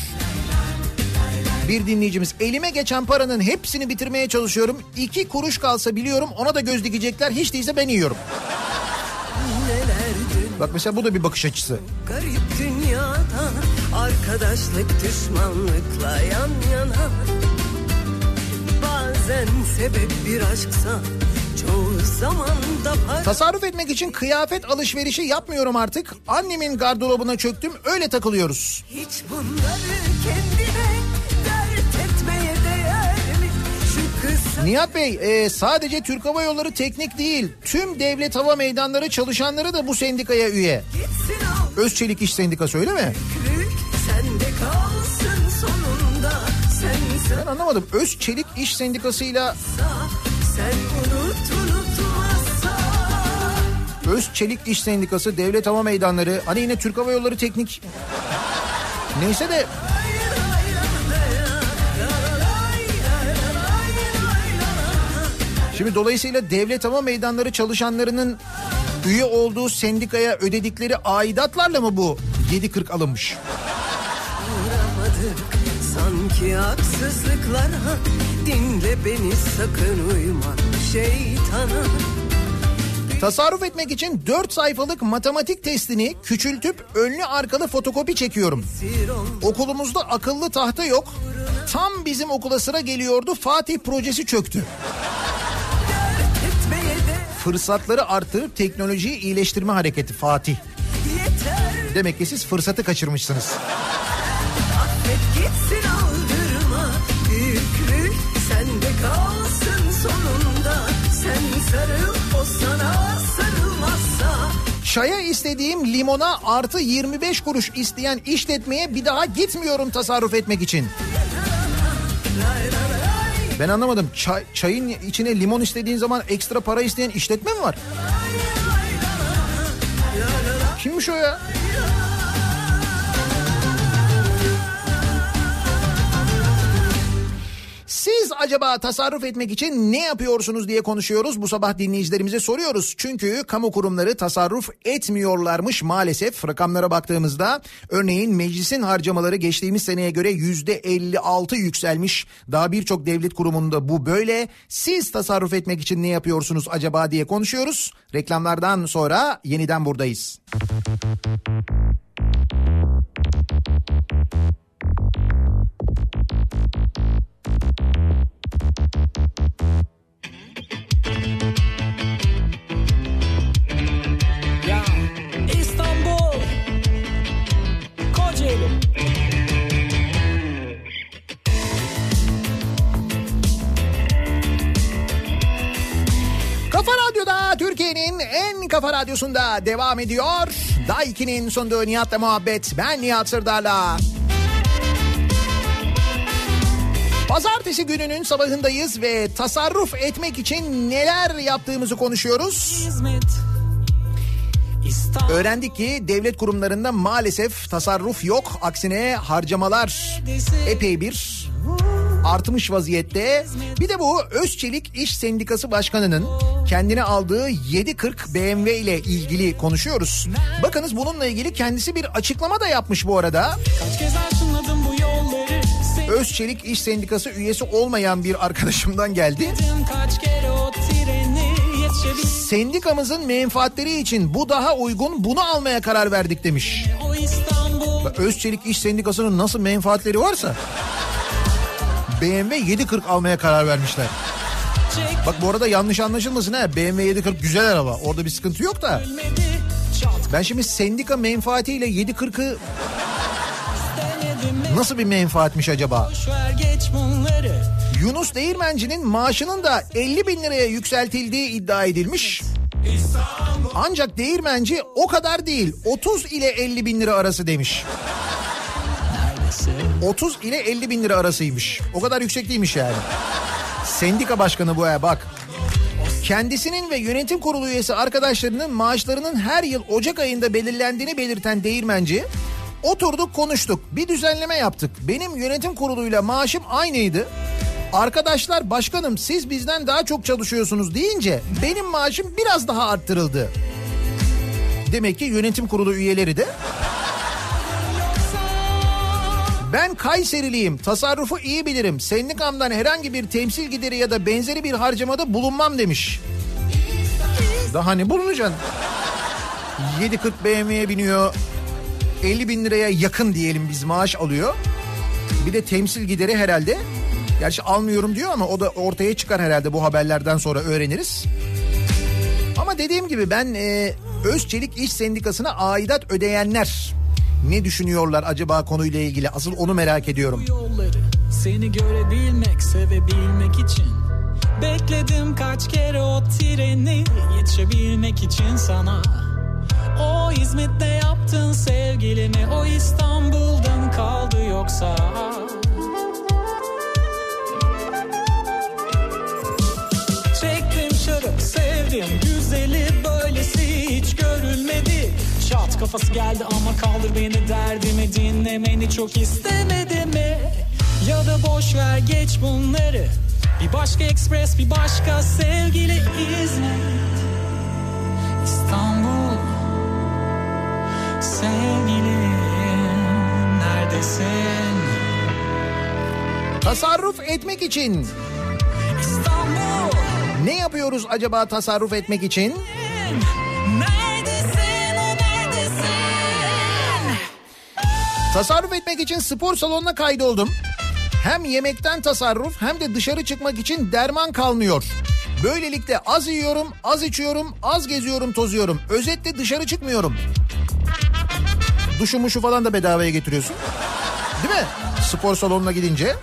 [SPEAKER 2] Bir dinleyicimiz elime geçen paranın hepsini bitirmeye çalışıyorum. İki kuruş kalsa biliyorum ona da göz dikecekler hiç değilse ben yiyorum. Bak mesela bu da bir bakış açısı.
[SPEAKER 4] Garip dünyada arkadaşlık düşmanlıkla yan yana Bazen sebep bir aşksa
[SPEAKER 2] Tasarruf etmek için kıyafet alışverişi yapmıyorum artık. Annemin gardırobuna çöktüm öyle takılıyoruz.
[SPEAKER 4] Hiç bunları kendine
[SPEAKER 2] Nihat Bey e, sadece Türk Hava Yolları teknik değil tüm devlet hava meydanları çalışanları da bu sendikaya üye. Özçelik İş Sendikası öyle mi? Ben anlamadım. Özçelik İş Sendikası'yla
[SPEAKER 4] unutmazsa
[SPEAKER 2] Özçelik İş Sendikası, Devlet Hava Meydanları, hani yine Türk Hava Yolları Teknik. Neyse de Şimdi dolayısıyla devlet hava meydanları çalışanlarının üye olduğu sendikaya ödedikleri aidatlarla mı bu 7.40 alınmış?
[SPEAKER 4] sanki haksızlıklara dinle beni sakın uyma şeytana
[SPEAKER 2] Tasarruf etmek için 4 sayfalık matematik testini küçültüp önlü arkalı fotokopi çekiyorum. Okulumuzda akıllı tahta yok. Tam bizim okula sıra geliyordu Fatih projesi çöktü. Fırsatları artırıp teknolojiyi iyileştirme hareketi Fatih.
[SPEAKER 4] yeter
[SPEAKER 2] Demek ki siz fırsatı kaçırmışsınız.
[SPEAKER 4] affet gitsin aldırma büyüklük sende kalsın sonunda sen sarıl o sana sarılmazsa
[SPEAKER 2] Çaya istediğim limona artı 25 kuruş isteyen işletmeye bir daha gitmiyorum tasarruf etmek için. Ben anlamadım. Çay, çayın içine limon istediğin zaman ekstra para isteyen işletme mi var? Kimmiş o ya? Siz acaba tasarruf etmek için ne yapıyorsunuz diye konuşuyoruz. Bu sabah dinleyicilerimize soruyoruz. Çünkü kamu kurumları tasarruf etmiyorlarmış maalesef. Rakamlara baktığımızda örneğin meclisin harcamaları geçtiğimiz seneye göre yüzde 56 yükselmiş. Daha birçok devlet kurumunda bu böyle. Siz tasarruf etmek için ne yapıyorsunuz acaba diye konuşuyoruz. Reklamlardan sonra yeniden buradayız.
[SPEAKER 10] Ya
[SPEAKER 2] Radyo'da Türkiye'nin en kafa radyosunda devam ediyor. Daiki'nin sunduğu Nihat'la muhabbet. Ben Nihat Sırdar'la. Pazartesi gününün sabahındayız ve tasarruf etmek için neler yaptığımızı konuşuyoruz.
[SPEAKER 10] İstanbul
[SPEAKER 2] Öğrendik ki devlet kurumlarında maalesef tasarruf yok. Aksine harcamalar epey bir artmış vaziyette. Bir de bu Özçelik İş Sendikası Başkanı'nın kendine aldığı 740 BMW ile ilgili konuşuyoruz. Bakınız bununla ilgili kendisi bir açıklama da yapmış bu arada.
[SPEAKER 10] Kaç kez bu yolları
[SPEAKER 2] Özçelik İş Sendikası üyesi olmayan bir arkadaşımdan geldi.
[SPEAKER 10] Kaç kere o treni
[SPEAKER 2] Sendikamızın menfaatleri için bu daha uygun bunu almaya karar verdik demiş. Özçelik İş Sendikası'nın nasıl menfaatleri varsa BMW 740 almaya karar vermişler. Bak bu arada yanlış anlaşılmasın ha. BMW 740 güzel araba. Orada bir sıkıntı yok da. Ben şimdi sendika menfaatiyle 740'ı nasıl bir menfaatmiş acaba? Yunus Değirmenci'nin maaşının da 50 bin liraya yükseltildiği iddia edilmiş. Ancak Değirmenci o kadar değil 30 ile 50 bin lira arası demiş. 30 ile 50 bin lira arasıymış. O kadar yüksek değilmiş yani. Sendika başkanı bu ya bak. Kendisinin ve yönetim kurulu üyesi arkadaşlarının maaşlarının her yıl Ocak ayında belirlendiğini belirten değirmenci oturduk konuştuk bir düzenleme yaptık. Benim yönetim kuruluyla maaşım aynıydı. Arkadaşlar başkanım siz bizden daha çok çalışıyorsunuz deyince benim maaşım biraz daha arttırıldı. Demek ki yönetim kurulu üyeleri de ben Kayseriliyim. Tasarrufu iyi bilirim. Sendikamdan herhangi bir temsil gideri ya da benzeri bir harcamada bulunmam demiş. Daha ne bulunacaksın? 740 BMW'ye biniyor. 50 bin liraya yakın diyelim biz maaş alıyor. Bir de temsil gideri herhalde. Gerçi almıyorum diyor ama o da ortaya çıkar herhalde bu haberlerden sonra öğreniriz. Ama dediğim gibi ben e, Özçelik İş Sendikası'na aidat ödeyenler ne düşünüyorlar acaba konuyla ilgili? Asıl onu merak ediyorum.
[SPEAKER 10] yolları Seni görebilmek, sevebilmek için Bekledim kaç kere o treni Yetişebilmek için sana O İzmit'te yaptın sevgilimi O İstanbul'dan kaldı yoksa Çektim şarap sevdim Güzeli görülmedi Kafası geldi ama kaldır beni derdimi dinlemeni çok istemedi mi? Ya da boş ver geç bunları Bir başka ekspres bir başka sevgili İzmir İstanbul Sevgilim neredesin?
[SPEAKER 2] Tasarruf etmek için
[SPEAKER 10] İstanbul
[SPEAKER 2] ne yapıyoruz acaba tasarruf etmek için? Tasarruf etmek için spor salonuna kaydoldum. Hem yemekten tasarruf hem de dışarı çıkmak için derman kalmıyor. Böylelikle az yiyorum, az içiyorum, az geziyorum, tozuyorum. Özetle dışarı çıkmıyorum. Duşu muşu falan da bedavaya getiriyorsun. Değil mi? Spor salonuna gidince.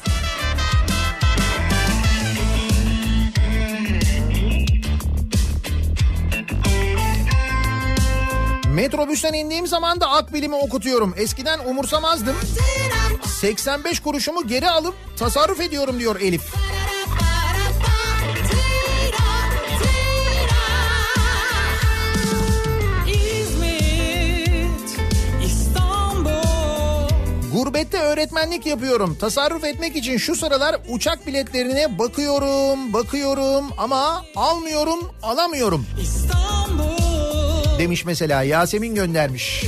[SPEAKER 2] Metrobüsten indiğim zaman da akbilimi okutuyorum. Eskiden umursamazdım. 85 kuruşumu geri alıp tasarruf ediyorum diyor Elif. Gurbette öğretmenlik yapıyorum. Tasarruf etmek için şu sıralar uçak biletlerine bakıyorum, bakıyorum ama almıyorum, alamıyorum.
[SPEAKER 10] İstanbul.
[SPEAKER 2] Demiş mesela Yasemin göndermiş.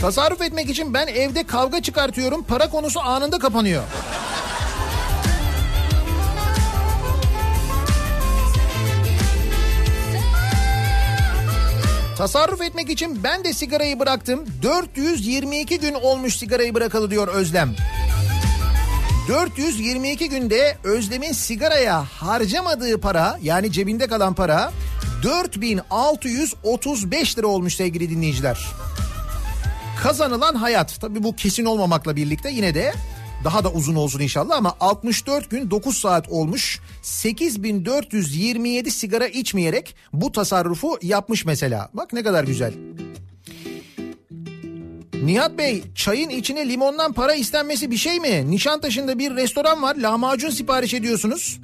[SPEAKER 2] Tasarruf etmek için ben evde kavga çıkartıyorum. Para konusu anında kapanıyor. Tasarruf etmek için ben de sigarayı bıraktım. 422 gün olmuş sigarayı bırakalı diyor Özlem. 422 günde Özlem'in sigaraya harcamadığı para yani cebinde kalan para 4635 lira olmuş sevgili dinleyiciler. Kazanılan hayat tabii bu kesin olmamakla birlikte yine de daha da uzun olsun inşallah ama 64 gün 9 saat olmuş 8427 sigara içmeyerek bu tasarrufu yapmış mesela. Bak ne kadar güzel. Nihat Bey çayın içine limondan para istenmesi bir şey mi? Nişantaşı'nda bir restoran var lahmacun sipariş ediyorsunuz.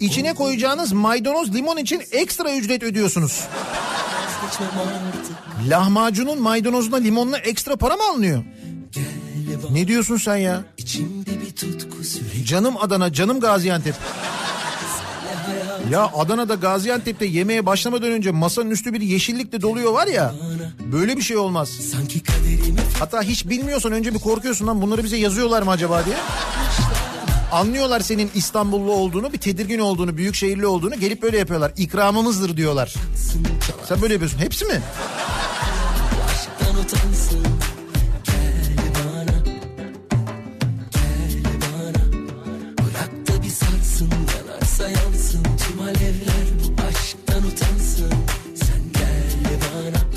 [SPEAKER 2] İçine koyacağınız maydanoz limon için ekstra ücret ödüyorsunuz. Lahmacunun maydanozuna limonla ekstra para mı alınıyor? Ne diyorsun sen ya? Canım Adana, canım Gaziantep. Ya Adana'da Gaziantep'te yemeğe başlamadan önce masanın üstü bir yeşillikle doluyor var ya. Böyle bir şey olmaz. Hatta hiç bilmiyorsan önce bir korkuyorsun lan bunları bize yazıyorlar mı acaba diye. Anlıyorlar senin İstanbullu olduğunu, bir tedirgin olduğunu, büyük şehirli olduğunu gelip böyle yapıyorlar. İkramımızdır diyorlar. Sen böyle yapıyorsun. Hepsi mi?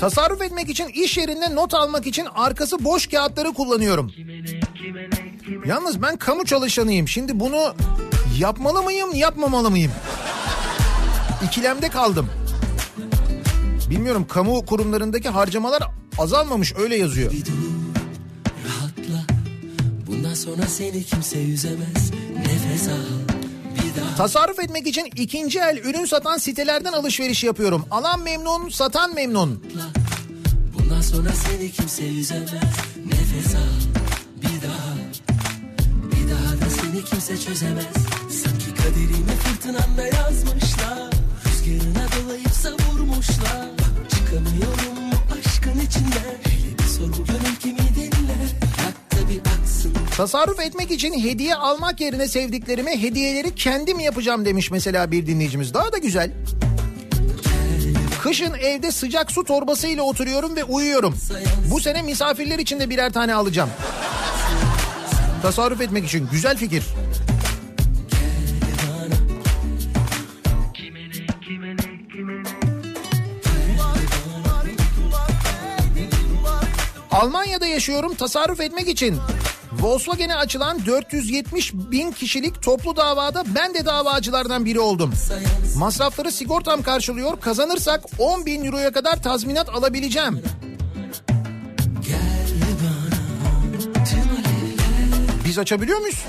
[SPEAKER 2] Tasarruf etmek için iş yerinde not almak için arkası boş kağıtları kullanıyorum. Yalnız ben kamu çalışanıyım. Şimdi bunu yapmalı mıyım, yapmamalı mıyım? İkilemde kaldım. Bilmiyorum kamu kurumlarındaki harcamalar azalmamış öyle yazıyor.
[SPEAKER 4] Rahatla Bundan sonra seni kimse üzemez Nefes al
[SPEAKER 2] Tasarruf etmek için ikinci el ürün satan sitelerden alışveriş yapıyorum. Alan memnun, satan memnun.
[SPEAKER 4] Bundan sonra seni kimse üzemez. Nefes al Bir daha. Bir daha da seni kimse çözemez. Sanki kaderimi fırtınamda yazmışlar. Rüzgarına dolayıp savurmuşlar. Bak çıkamıyorum bu aşkın içinden Hele bir sor gönül kimi dinler. Bırak da bir aksın
[SPEAKER 2] Tasarruf etmek için hediye almak yerine sevdiklerime hediyeleri kendim yapacağım demiş mesela bir dinleyicimiz. Daha da güzel. Kışın evde sıcak su torbasıyla oturuyorum ve uyuyorum. Bu sene misafirler için de birer tane alacağım. Tasarruf etmek için güzel fikir. Almanya'da yaşıyorum tasarruf etmek için. Volkswagen'e açılan 470 bin kişilik toplu davada ben de davacılardan biri oldum. Masrafları sigortam karşılıyor. Kazanırsak 10 bin euroya kadar tazminat alabileceğim. Biz açabiliyor muyuz?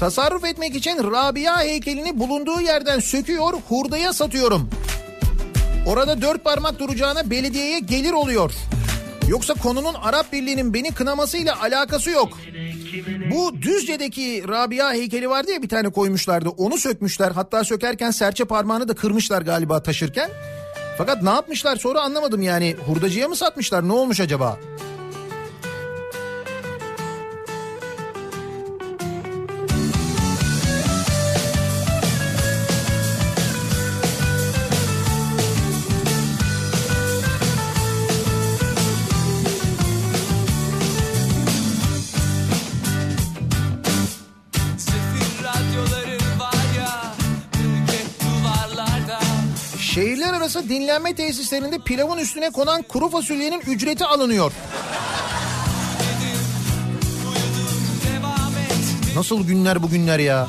[SPEAKER 2] Tasarruf etmek için Rabia heykelini bulunduğu yerden söküyor, hurdaya satıyorum. Orada dört parmak duracağına belediyeye gelir oluyor. Yoksa konunun Arap Birliği'nin beni kınamasıyla alakası yok. Bu Düzce'deki Rabia heykeli vardı ya bir tane koymuşlardı. Onu sökmüşler. Hatta sökerken serçe parmağını da kırmışlar galiba taşırken. Fakat ne yapmışlar sonra anlamadım yani. Hurdacıya mı satmışlar ne olmuş acaba? Arası dinlenme tesislerinde pilavın üstüne konan kuru fasulyenin ücreti alınıyor. Nasıl günler bu günler ya?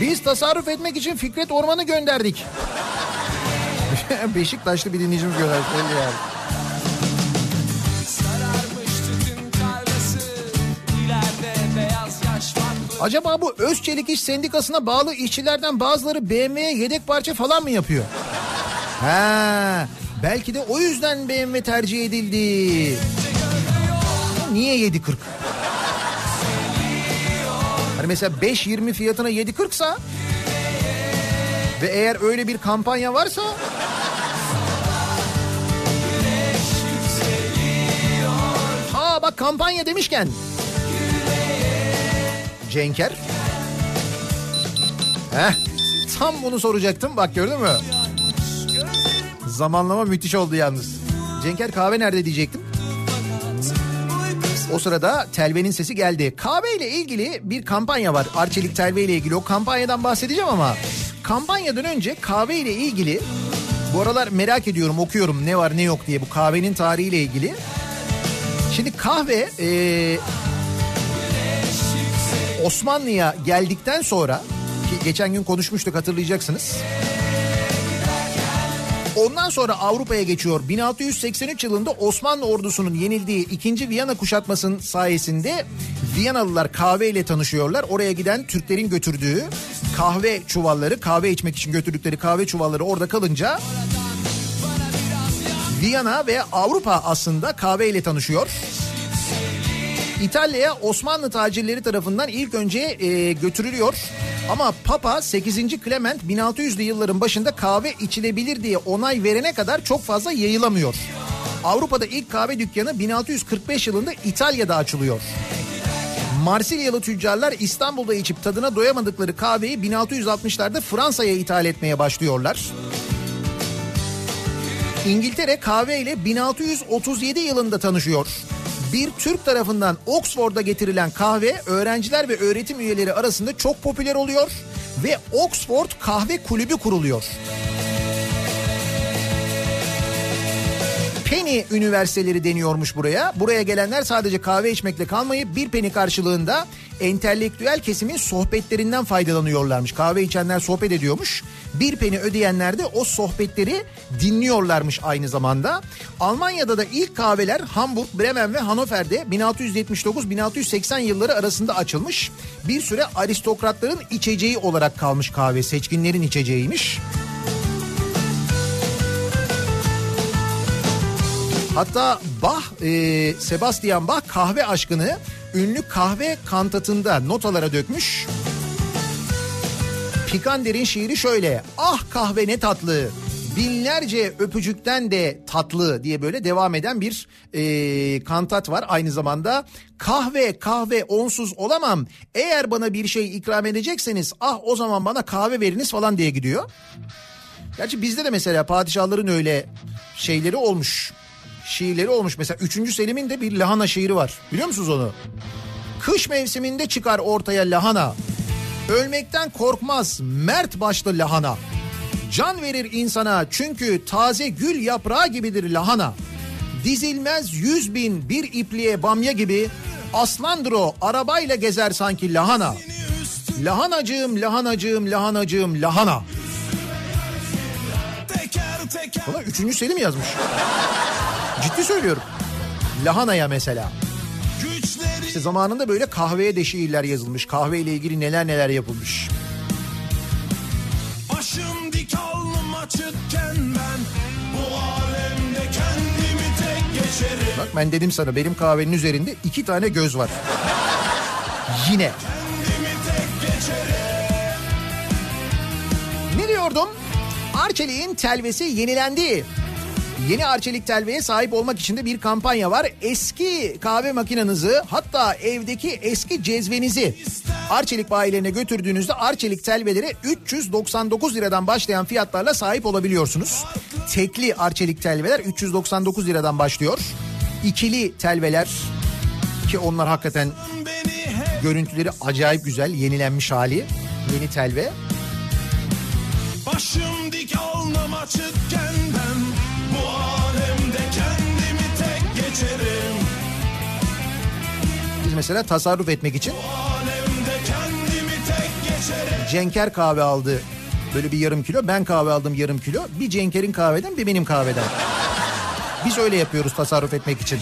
[SPEAKER 2] Biz tasarruf etmek için Fikret Orman'ı gönderdik. Beşiktaşlı bir dinleyicimiz gönderdi. yani. Acaba bu Özçelik İş Sendikası'na bağlı işçilerden bazıları BMW'ye yedek parça falan mı yapıyor? Ha, belki de o yüzden BMW tercih edildi. Niye 7.40? Hani mesela 5.20 fiyatına 7.40 sa ve eğer öyle bir kampanya varsa Aa bak kampanya demişken Cenker. Heh, tam bunu soracaktım bak gördün mü? Zamanlama müthiş oldu yalnız. Cenker kahve nerede diyecektim. O sırada Telve'nin sesi geldi. Kahve ile ilgili bir kampanya var. Arçelik Telve ile ilgili o kampanyadan bahsedeceğim ama kampanyadan önce kahve ile ilgili bu aralar merak ediyorum okuyorum ne var ne yok diye bu kahvenin tarihiyle ilgili. Şimdi kahve eee Osmanlı'ya geldikten sonra ki geçen gün konuşmuştuk hatırlayacaksınız. Ondan sonra Avrupa'ya geçiyor. 1683 yılında Osmanlı ordusunun yenildiği 2. Viyana kuşatmasının sayesinde Viyanalılar kahve ile tanışıyorlar. Oraya giden Türklerin götürdüğü kahve çuvalları, kahve içmek için götürdükleri kahve çuvalları orada kalınca Viyana ve Avrupa aslında kahve ile tanışıyor. İtalya'ya Osmanlı tacirleri tarafından ilk önce e, götürülüyor. Ama Papa 8. Clement 1600'lü yılların başında kahve içilebilir diye onay verene kadar çok fazla yayılamıyor. Avrupa'da ilk kahve dükkanı 1645 yılında İtalya'da açılıyor. Marsilyalı tüccarlar İstanbul'da içip tadına doyamadıkları kahveyi 1660'larda Fransa'ya ithal etmeye başlıyorlar. İngiltere kahve ile 1637 yılında tanışıyor. Bir Türk tarafından Oxford'a getirilen kahve öğrenciler ve öğretim üyeleri arasında çok popüler oluyor ve Oxford Kahve Kulübü kuruluyor. Penny üniversiteleri deniyormuş buraya. Buraya gelenler sadece kahve içmekle kalmayıp bir peni karşılığında entelektüel kesimin sohbetlerinden faydalanıyorlarmış. Kahve içenler sohbet ediyormuş. Bir peni ödeyenler de o sohbetleri dinliyorlarmış aynı zamanda. Almanya'da da ilk kahveler Hamburg, Bremen ve Hannover'de 1679-1680 yılları arasında açılmış. Bir süre aristokratların içeceği olarak kalmış kahve. Seçkinlerin içeceğiymiş. Hatta Bach, e, Sebastian Bach kahve aşkını ünlü kahve kantatında notalara dökmüş. Pikander'in şiiri şöyle. Ah kahve ne tatlı. Binlerce öpücükten de tatlı diye böyle devam eden bir e, kantat var. Aynı zamanda kahve kahve onsuz olamam. Eğer bana bir şey ikram edecekseniz ah o zaman bana kahve veriniz falan diye gidiyor. Gerçi bizde de mesela padişahların öyle şeyleri olmuş. Şiirleri olmuş. Mesela 3. Selim'in de bir lahana şiiri var. Biliyor musunuz onu? Kış mevsiminde çıkar ortaya lahana. Ölmekten korkmaz mert başlı lahana. Can verir insana çünkü taze gül yaprağı gibidir lahana. Dizilmez yüz bin bir ipliğe bamya gibi aslandır o arabayla gezer sanki lahana. Lahanacığım lahanacığım lahanacığım lahana. Buna 3. Selim yazmış. Ciddi söylüyorum. Lahanaya mesela. İşte zamanında böyle kahveye de şiirler yazılmış. Kahve ile ilgili neler neler yapılmış.
[SPEAKER 7] Başım dik alnım açıkken ben Bu alemde kendimi tek geçerim
[SPEAKER 2] Bak ben dedim sana benim kahvenin üzerinde iki tane göz var. Yine. Ne diyordum? Arçelik'in telvesi yenilendi. Yeni Arçelik telveye sahip olmak için de bir kampanya var. Eski kahve makinenizi hatta evdeki eski cezvenizi Arçelik bayilerine götürdüğünüzde Arçelik telvelere 399 liradan başlayan fiyatlarla sahip olabiliyorsunuz. Tekli Arçelik telveler 399 liradan başlıyor. İkili telveler ki onlar hakikaten görüntüleri acayip güzel yenilenmiş hali yeni telve.
[SPEAKER 7] Başım dik alnım açıkken ben Bu alemde kendimi tek geçerim
[SPEAKER 2] Biz mesela tasarruf etmek için Cenker kahve aldı böyle bir yarım kilo. Ben kahve aldım yarım kilo. Bir Cenker'in kahveden bir benim kahveden. Biz öyle yapıyoruz tasarruf etmek için.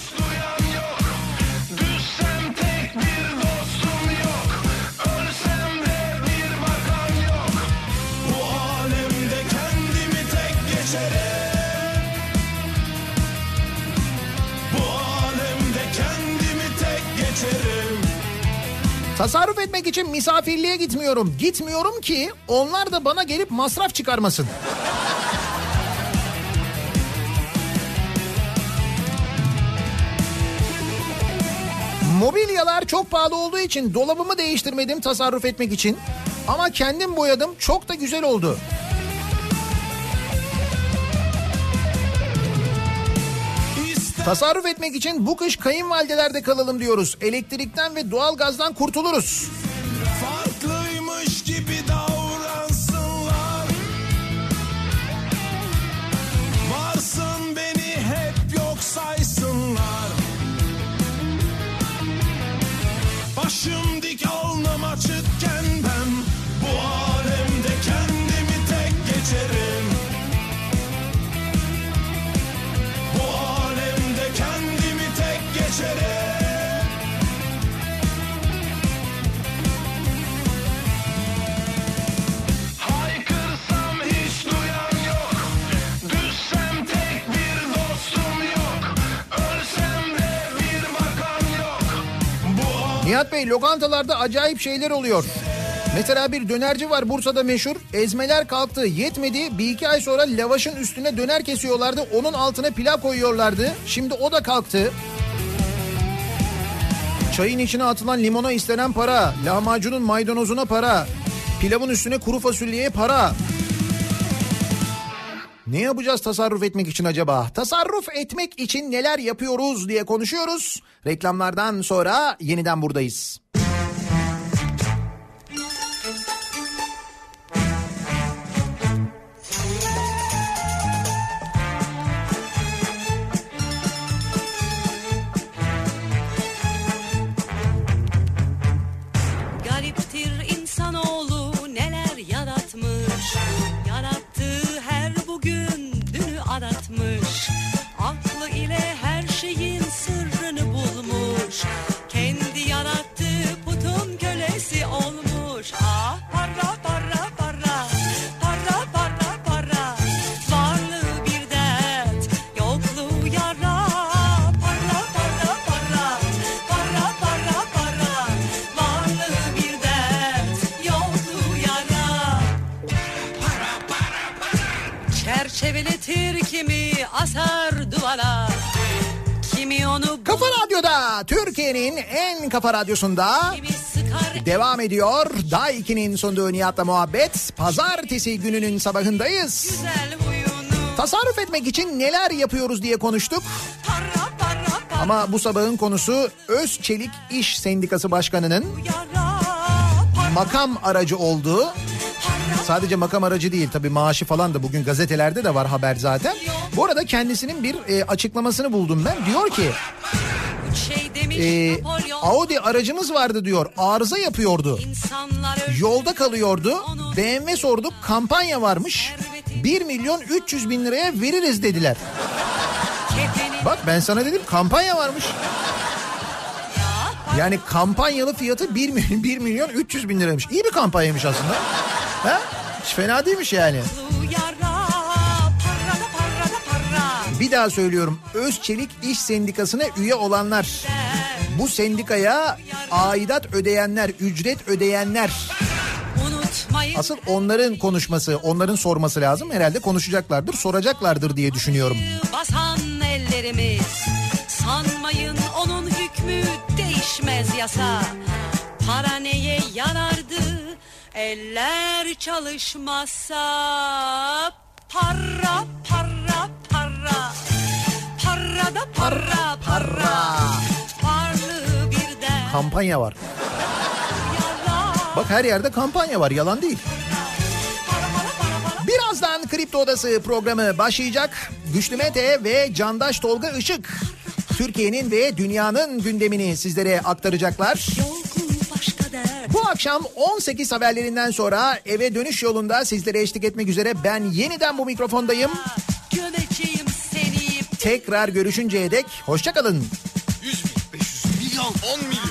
[SPEAKER 2] Tasarruf etmek için misafirliğe gitmiyorum. Gitmiyorum ki onlar da bana gelip masraf çıkarmasın. Mobilyalar çok pahalı olduğu için dolabımı değiştirmedim tasarruf etmek için. Ama kendim boyadım çok da güzel oldu. Tasarruf etmek için bu kış kayınvalidelerde kalalım diyoruz. Elektrikten ve doğalgazdan kurtuluruz.
[SPEAKER 7] Farklıymış gibi davransınlar Varsın beni hep yok saysınlar Başım dik alnım açıkken
[SPEAKER 2] Nihat Bey lokantalarda acayip şeyler oluyor. Mesela bir dönerci var Bursa'da meşhur. Ezmeler kalktı yetmedi. Bir iki ay sonra lavaşın üstüne döner kesiyorlardı. Onun altına pilav koyuyorlardı. Şimdi o da kalktı. Çayın içine atılan limona istenen para. Lahmacunun maydanozuna para. Pilavın üstüne kuru fasulyeye para. Ne yapacağız tasarruf etmek için acaba? Tasarruf etmek için neler yapıyoruz diye konuşuyoruz. Reklamlardan sonra yeniden buradayız. Radyo'da Türkiye'nin en kafa radyosunda devam ediyor. Day 2'nin sunduğu Nihat'la muhabbet. Pazartesi gününün sabahındayız. Tasarruf etmek için neler yapıyoruz diye konuştuk. Ama bu sabahın konusu Özçelik İş Sendikası Başkanı'nın makam aracı olduğu. Sadece makam aracı değil tabii maaşı falan da bugün gazetelerde de var haber zaten. Bu arada kendisinin bir e, açıklamasını buldum ben. Diyor ki e, Audi aracımız vardı diyor arıza yapıyordu. Yolda kalıyordu. BMW sorduk kampanya varmış. 1 milyon 300 bin liraya veririz dediler. Bak ben sana dedim kampanya varmış. Yani kampanyalı fiyatı 1 milyon, 1 milyon 300 bin liraymış. İyi bir kampanyaymış aslında. Ha? Hiç fena değilmiş yani. Bir daha söylüyorum. Özçelik İş Sendikası'na üye olanlar. Bu sendikaya aidat ödeyenler, ücret ödeyenler. Asıl onların konuşması, onların sorması lazım. Herhalde konuşacaklardır, soracaklardır diye düşünüyorum.
[SPEAKER 11] basan ellerimiz Sanmayın onun hükmü değişmez yasa Para neye yarardı eller çalışmazsa Para para para Para da para para de
[SPEAKER 2] Kampanya var. Bak her yerde kampanya var, yalan değil. Birazdan Kripto Odası programı başlayacak. Güçlü Mete ve Candaş Tolga Işık Türkiye'nin ve dünyanın gündemini sizlere aktaracaklar. Bu akşam 18 haberlerinden sonra eve dönüş yolunda sizlere eşlik etmek üzere ben yeniden bu mikrofondayım. Tekrar görüşünceye dek hoşçakalın.
[SPEAKER 7] 100 bin, 500 milyon, 10 milyon, 30